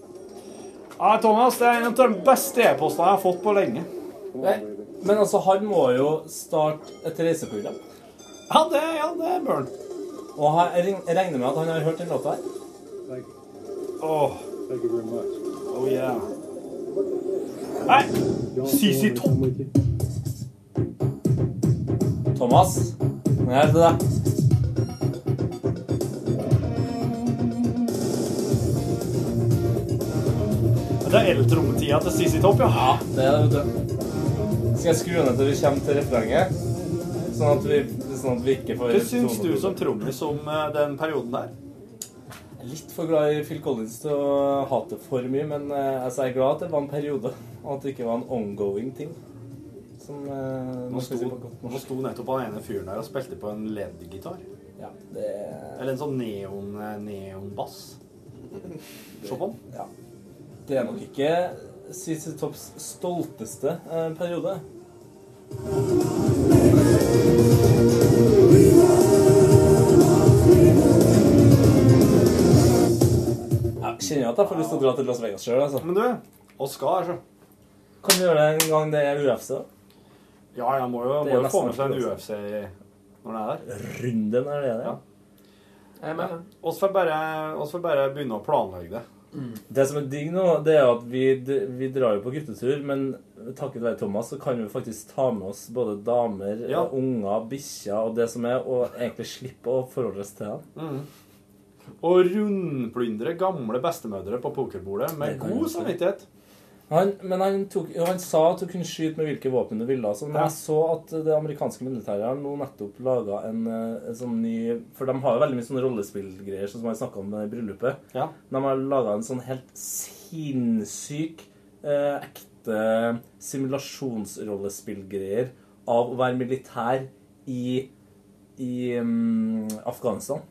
Ja, Thomas, det er en av de beste e-postene jeg har fått på lenge. Nei, men altså, han må jo starte et reiseprogram. Ja, det, ja, det bør han. Og jeg regner med at han har hørt den låta her. Oh. Oh, yeah. Nei, CC Topp. Thomas, nå er det deg. Det er eltrommetida til CC Topp, ja. Ja, det er det, vet du. Skal jeg skru ned til vi kommer til refrenget? Sånn at vi, sånn at vi ikke får Hva syns du som trommis om eh, den perioden der? Er litt for glad i Phil Collins til å hate for mye, men eh, altså, jeg er glad at det var en periode, og at det ikke var en ongoing ting. Som eh, Nå sto, nå sto nettopp han ene fyren der og spilte på en LED-gitar. Ja, det Eller en sånn neon-bass. neonbass. Se på den. Ja. Det er nok ikke CC Tops stolteste eh, periode. Kjenner at jeg får lyst til å dra til Las Vegas sjøl. Altså. Men du, her, så. Kan vi gjøre det en gang det er UFC? da? Ja, jeg må jo, må jo få med seg en UFC. Når den er der. Runden er det, ja. Jeg er med. Oss får bare, får bare begynne å planlegge det. Det som er digg nå, det er at vi, vi drar jo på guttetur, men takket være Thomas så kan vi faktisk ta med oss både damer, Ja. unger, bikkjer og det som er, og egentlig slippe å forholde oss til dem. Og rundplyndre gamle bestemødre på pokerbordet med god samvittighet. Han, men han, tok, han sa at du kunne skyte med hvilke våpen du ville. Altså. men Ja. jeg så at det amerikanske militæret har nå nettopp laga en, eh, en sånn ny For de har jo veldig mye sånne rollespillgreier, sånn som jeg snakka om i bryllupet. Ja. De har laga en sånn helt sinnssyk, eh, ekte simulasjonsrollespillgreier av å være militær i, i um, Afghanistan.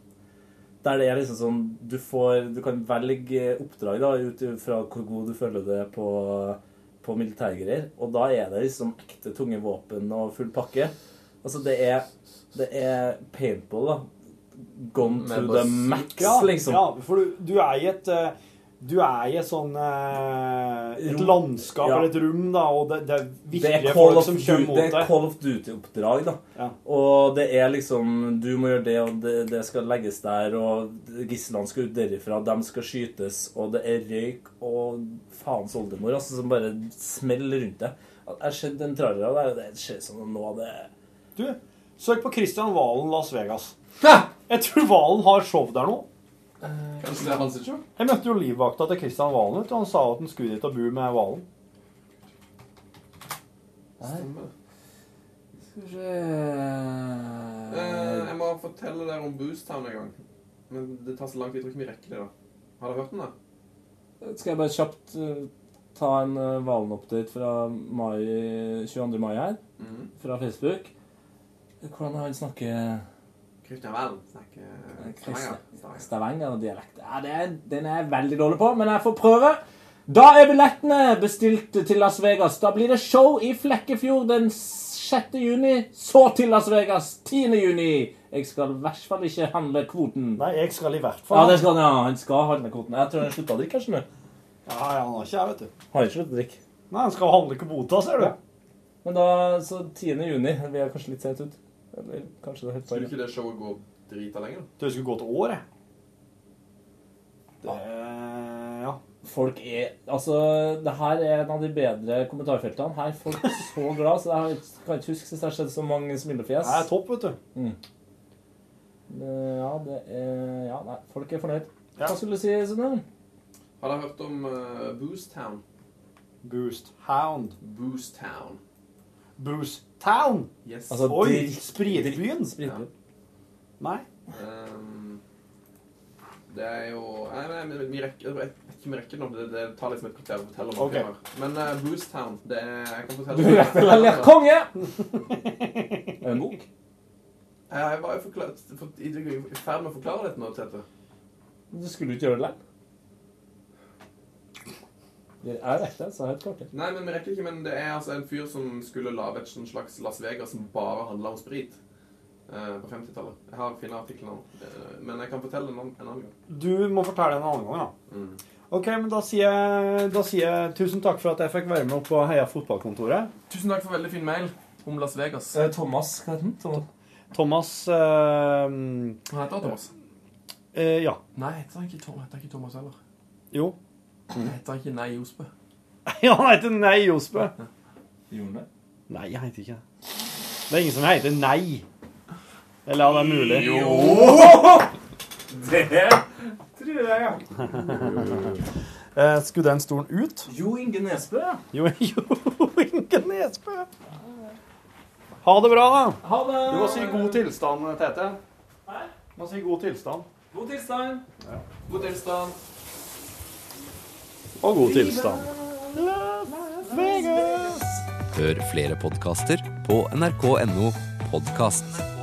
Der det er liksom sånn Du får Du kan velge oppdrag da ut fra hvor god du føler du er på, på militærgreier. Og da er det liksom ekte tunge våpen og full pakke. Altså, det er Det er paintball, da. Gone to the max, liksom. Ja, for du, du er i et eh, du er i et sånn eh, Et landskap Ja. eller et rom, da, og det, det er virkelige folk som kommer mot det er deg. Call of Duty-oppdrag, da. Og det er liksom Du må gjøre det, og det, det skal legges der, og gislene skal ut derifra, de skal skytes, og det er røyk og faens oldemor altså, som bare smeller rundt deg. Jeg har sett en trailer av det, og det ser ut som noe av det Du, søk på Christian Valen Las Vegas. Hæ? Jeg tror Valen har show der nå. Jeg møtte jo livvakta til Kristian Valen, og han sa at han skulle dit og bo med Valen. Stemmer. Skal vi se Eh, jeg må fortelle dere om Boostown en gang. Men det tar så lang tid. Jeg tror ikke vi rekker det. da. Har dere hørt den? da? Skal jeg bare kjapt eh, ta en Valen-update fra mai, 22. mai her? Mhm. Fra Facebook. Hvordan han snakker Kristian Valen snakker Stavanger. Stavanger-dialekt. Ja, det er, den er jeg veldig dårlig på, men jeg får prøve. Da er billettene bestilt til Las Vegas. Da blir det show i Flekkefjord den 6. juni. Så til Las Vegas 10. juni. Jeg skal i hvert fall ikke handle kvoten. Nei, jeg skal i hvert Ja, fall. det skal ja. Han skal handle kvoten. Jeg tror han slutta å drikke, kanskje nå. Ja, ja, han har ikke jeg, vet du. Har ikke sluttet å drikke. Nei, han skal handle kvota, ser du. Men da, så 10. juni. Vi er kanskje litt sent ut. Eller kanskje det er helt Skulle ikke det showet gå drita lenger? Det skulle gå til år, jeg. Det, ja. Folk er Altså, det her er en av de bedre kommentarfeltene. Her er folk så glad, så jeg kan ikke huske sist jeg har sett så mange smilefjes. Det er topp, vet du. Mm. Det- Ja, det er Ja, nei, folk er fornøyd. Hva skulle du si, Sunne? Har dere hørt om uh, Boostown? Boost Hound. Boostown. Boost Town? Yes. Altså, Oi, dritt- spritbyen? Ja. Nei. Um, det er jo Nei, nei, men vi rekker Jeg vet ikke om vi rekker det nå. Det, det tar liksom et kvarter å fortelle om Ok. okay. Men uh, Boostown det er, Jeg kan fortelle Du vet vel, eller konge! Er det en bok? Jeg var jo forklart, for, i, i ferd med å forklare dette nå, Tete. Du skulle ikke gjøre det likevel. Det er ekte, så jeg har et kvarter. Nei, men vi rekker ikke. Men det er altså en fyr som skulle lage et sånn slags Las Vegas som bare handla om sprit. eh, på 50-tallet. Jeg har funnet artikkelen. Eh, men jeg kan fortelle den en annen gang. Du må fortelle en annen gang, da. Mm. Ok, men da sier, jeg, da sier jeg tusen takk for at jeg fikk være med opp på Heia fotballkontoret. Tusen takk for veldig fin mail om Las Vegas. Eh, Thomas, hva heter han? Thomas? Thomas eh, Hva heter han, Thomas? eh, Ja. Nei, heter han ikke, Thomas, heter han ikke Thomas heller. Jo. Heter han ikke Nei Josbø. Ja, han heter Nei Josbø. Gjorde han det? Nei, jeg heter ikke det. Det er ingen som heter Nei. Eller ja, det er mulig. Jo! Det tror jeg, ja. Eh, Skulle den stolen ut? Jo Inge Nesbø. Jo, jo Inge Nesbø. Ha det bra, da. Ha det. Du må si god tilstand, Tete. Du må si god tilstand. God tilstand. Ja. God tilstand. Og god tilstand. Hør flere podkaster på nrk.no podkast.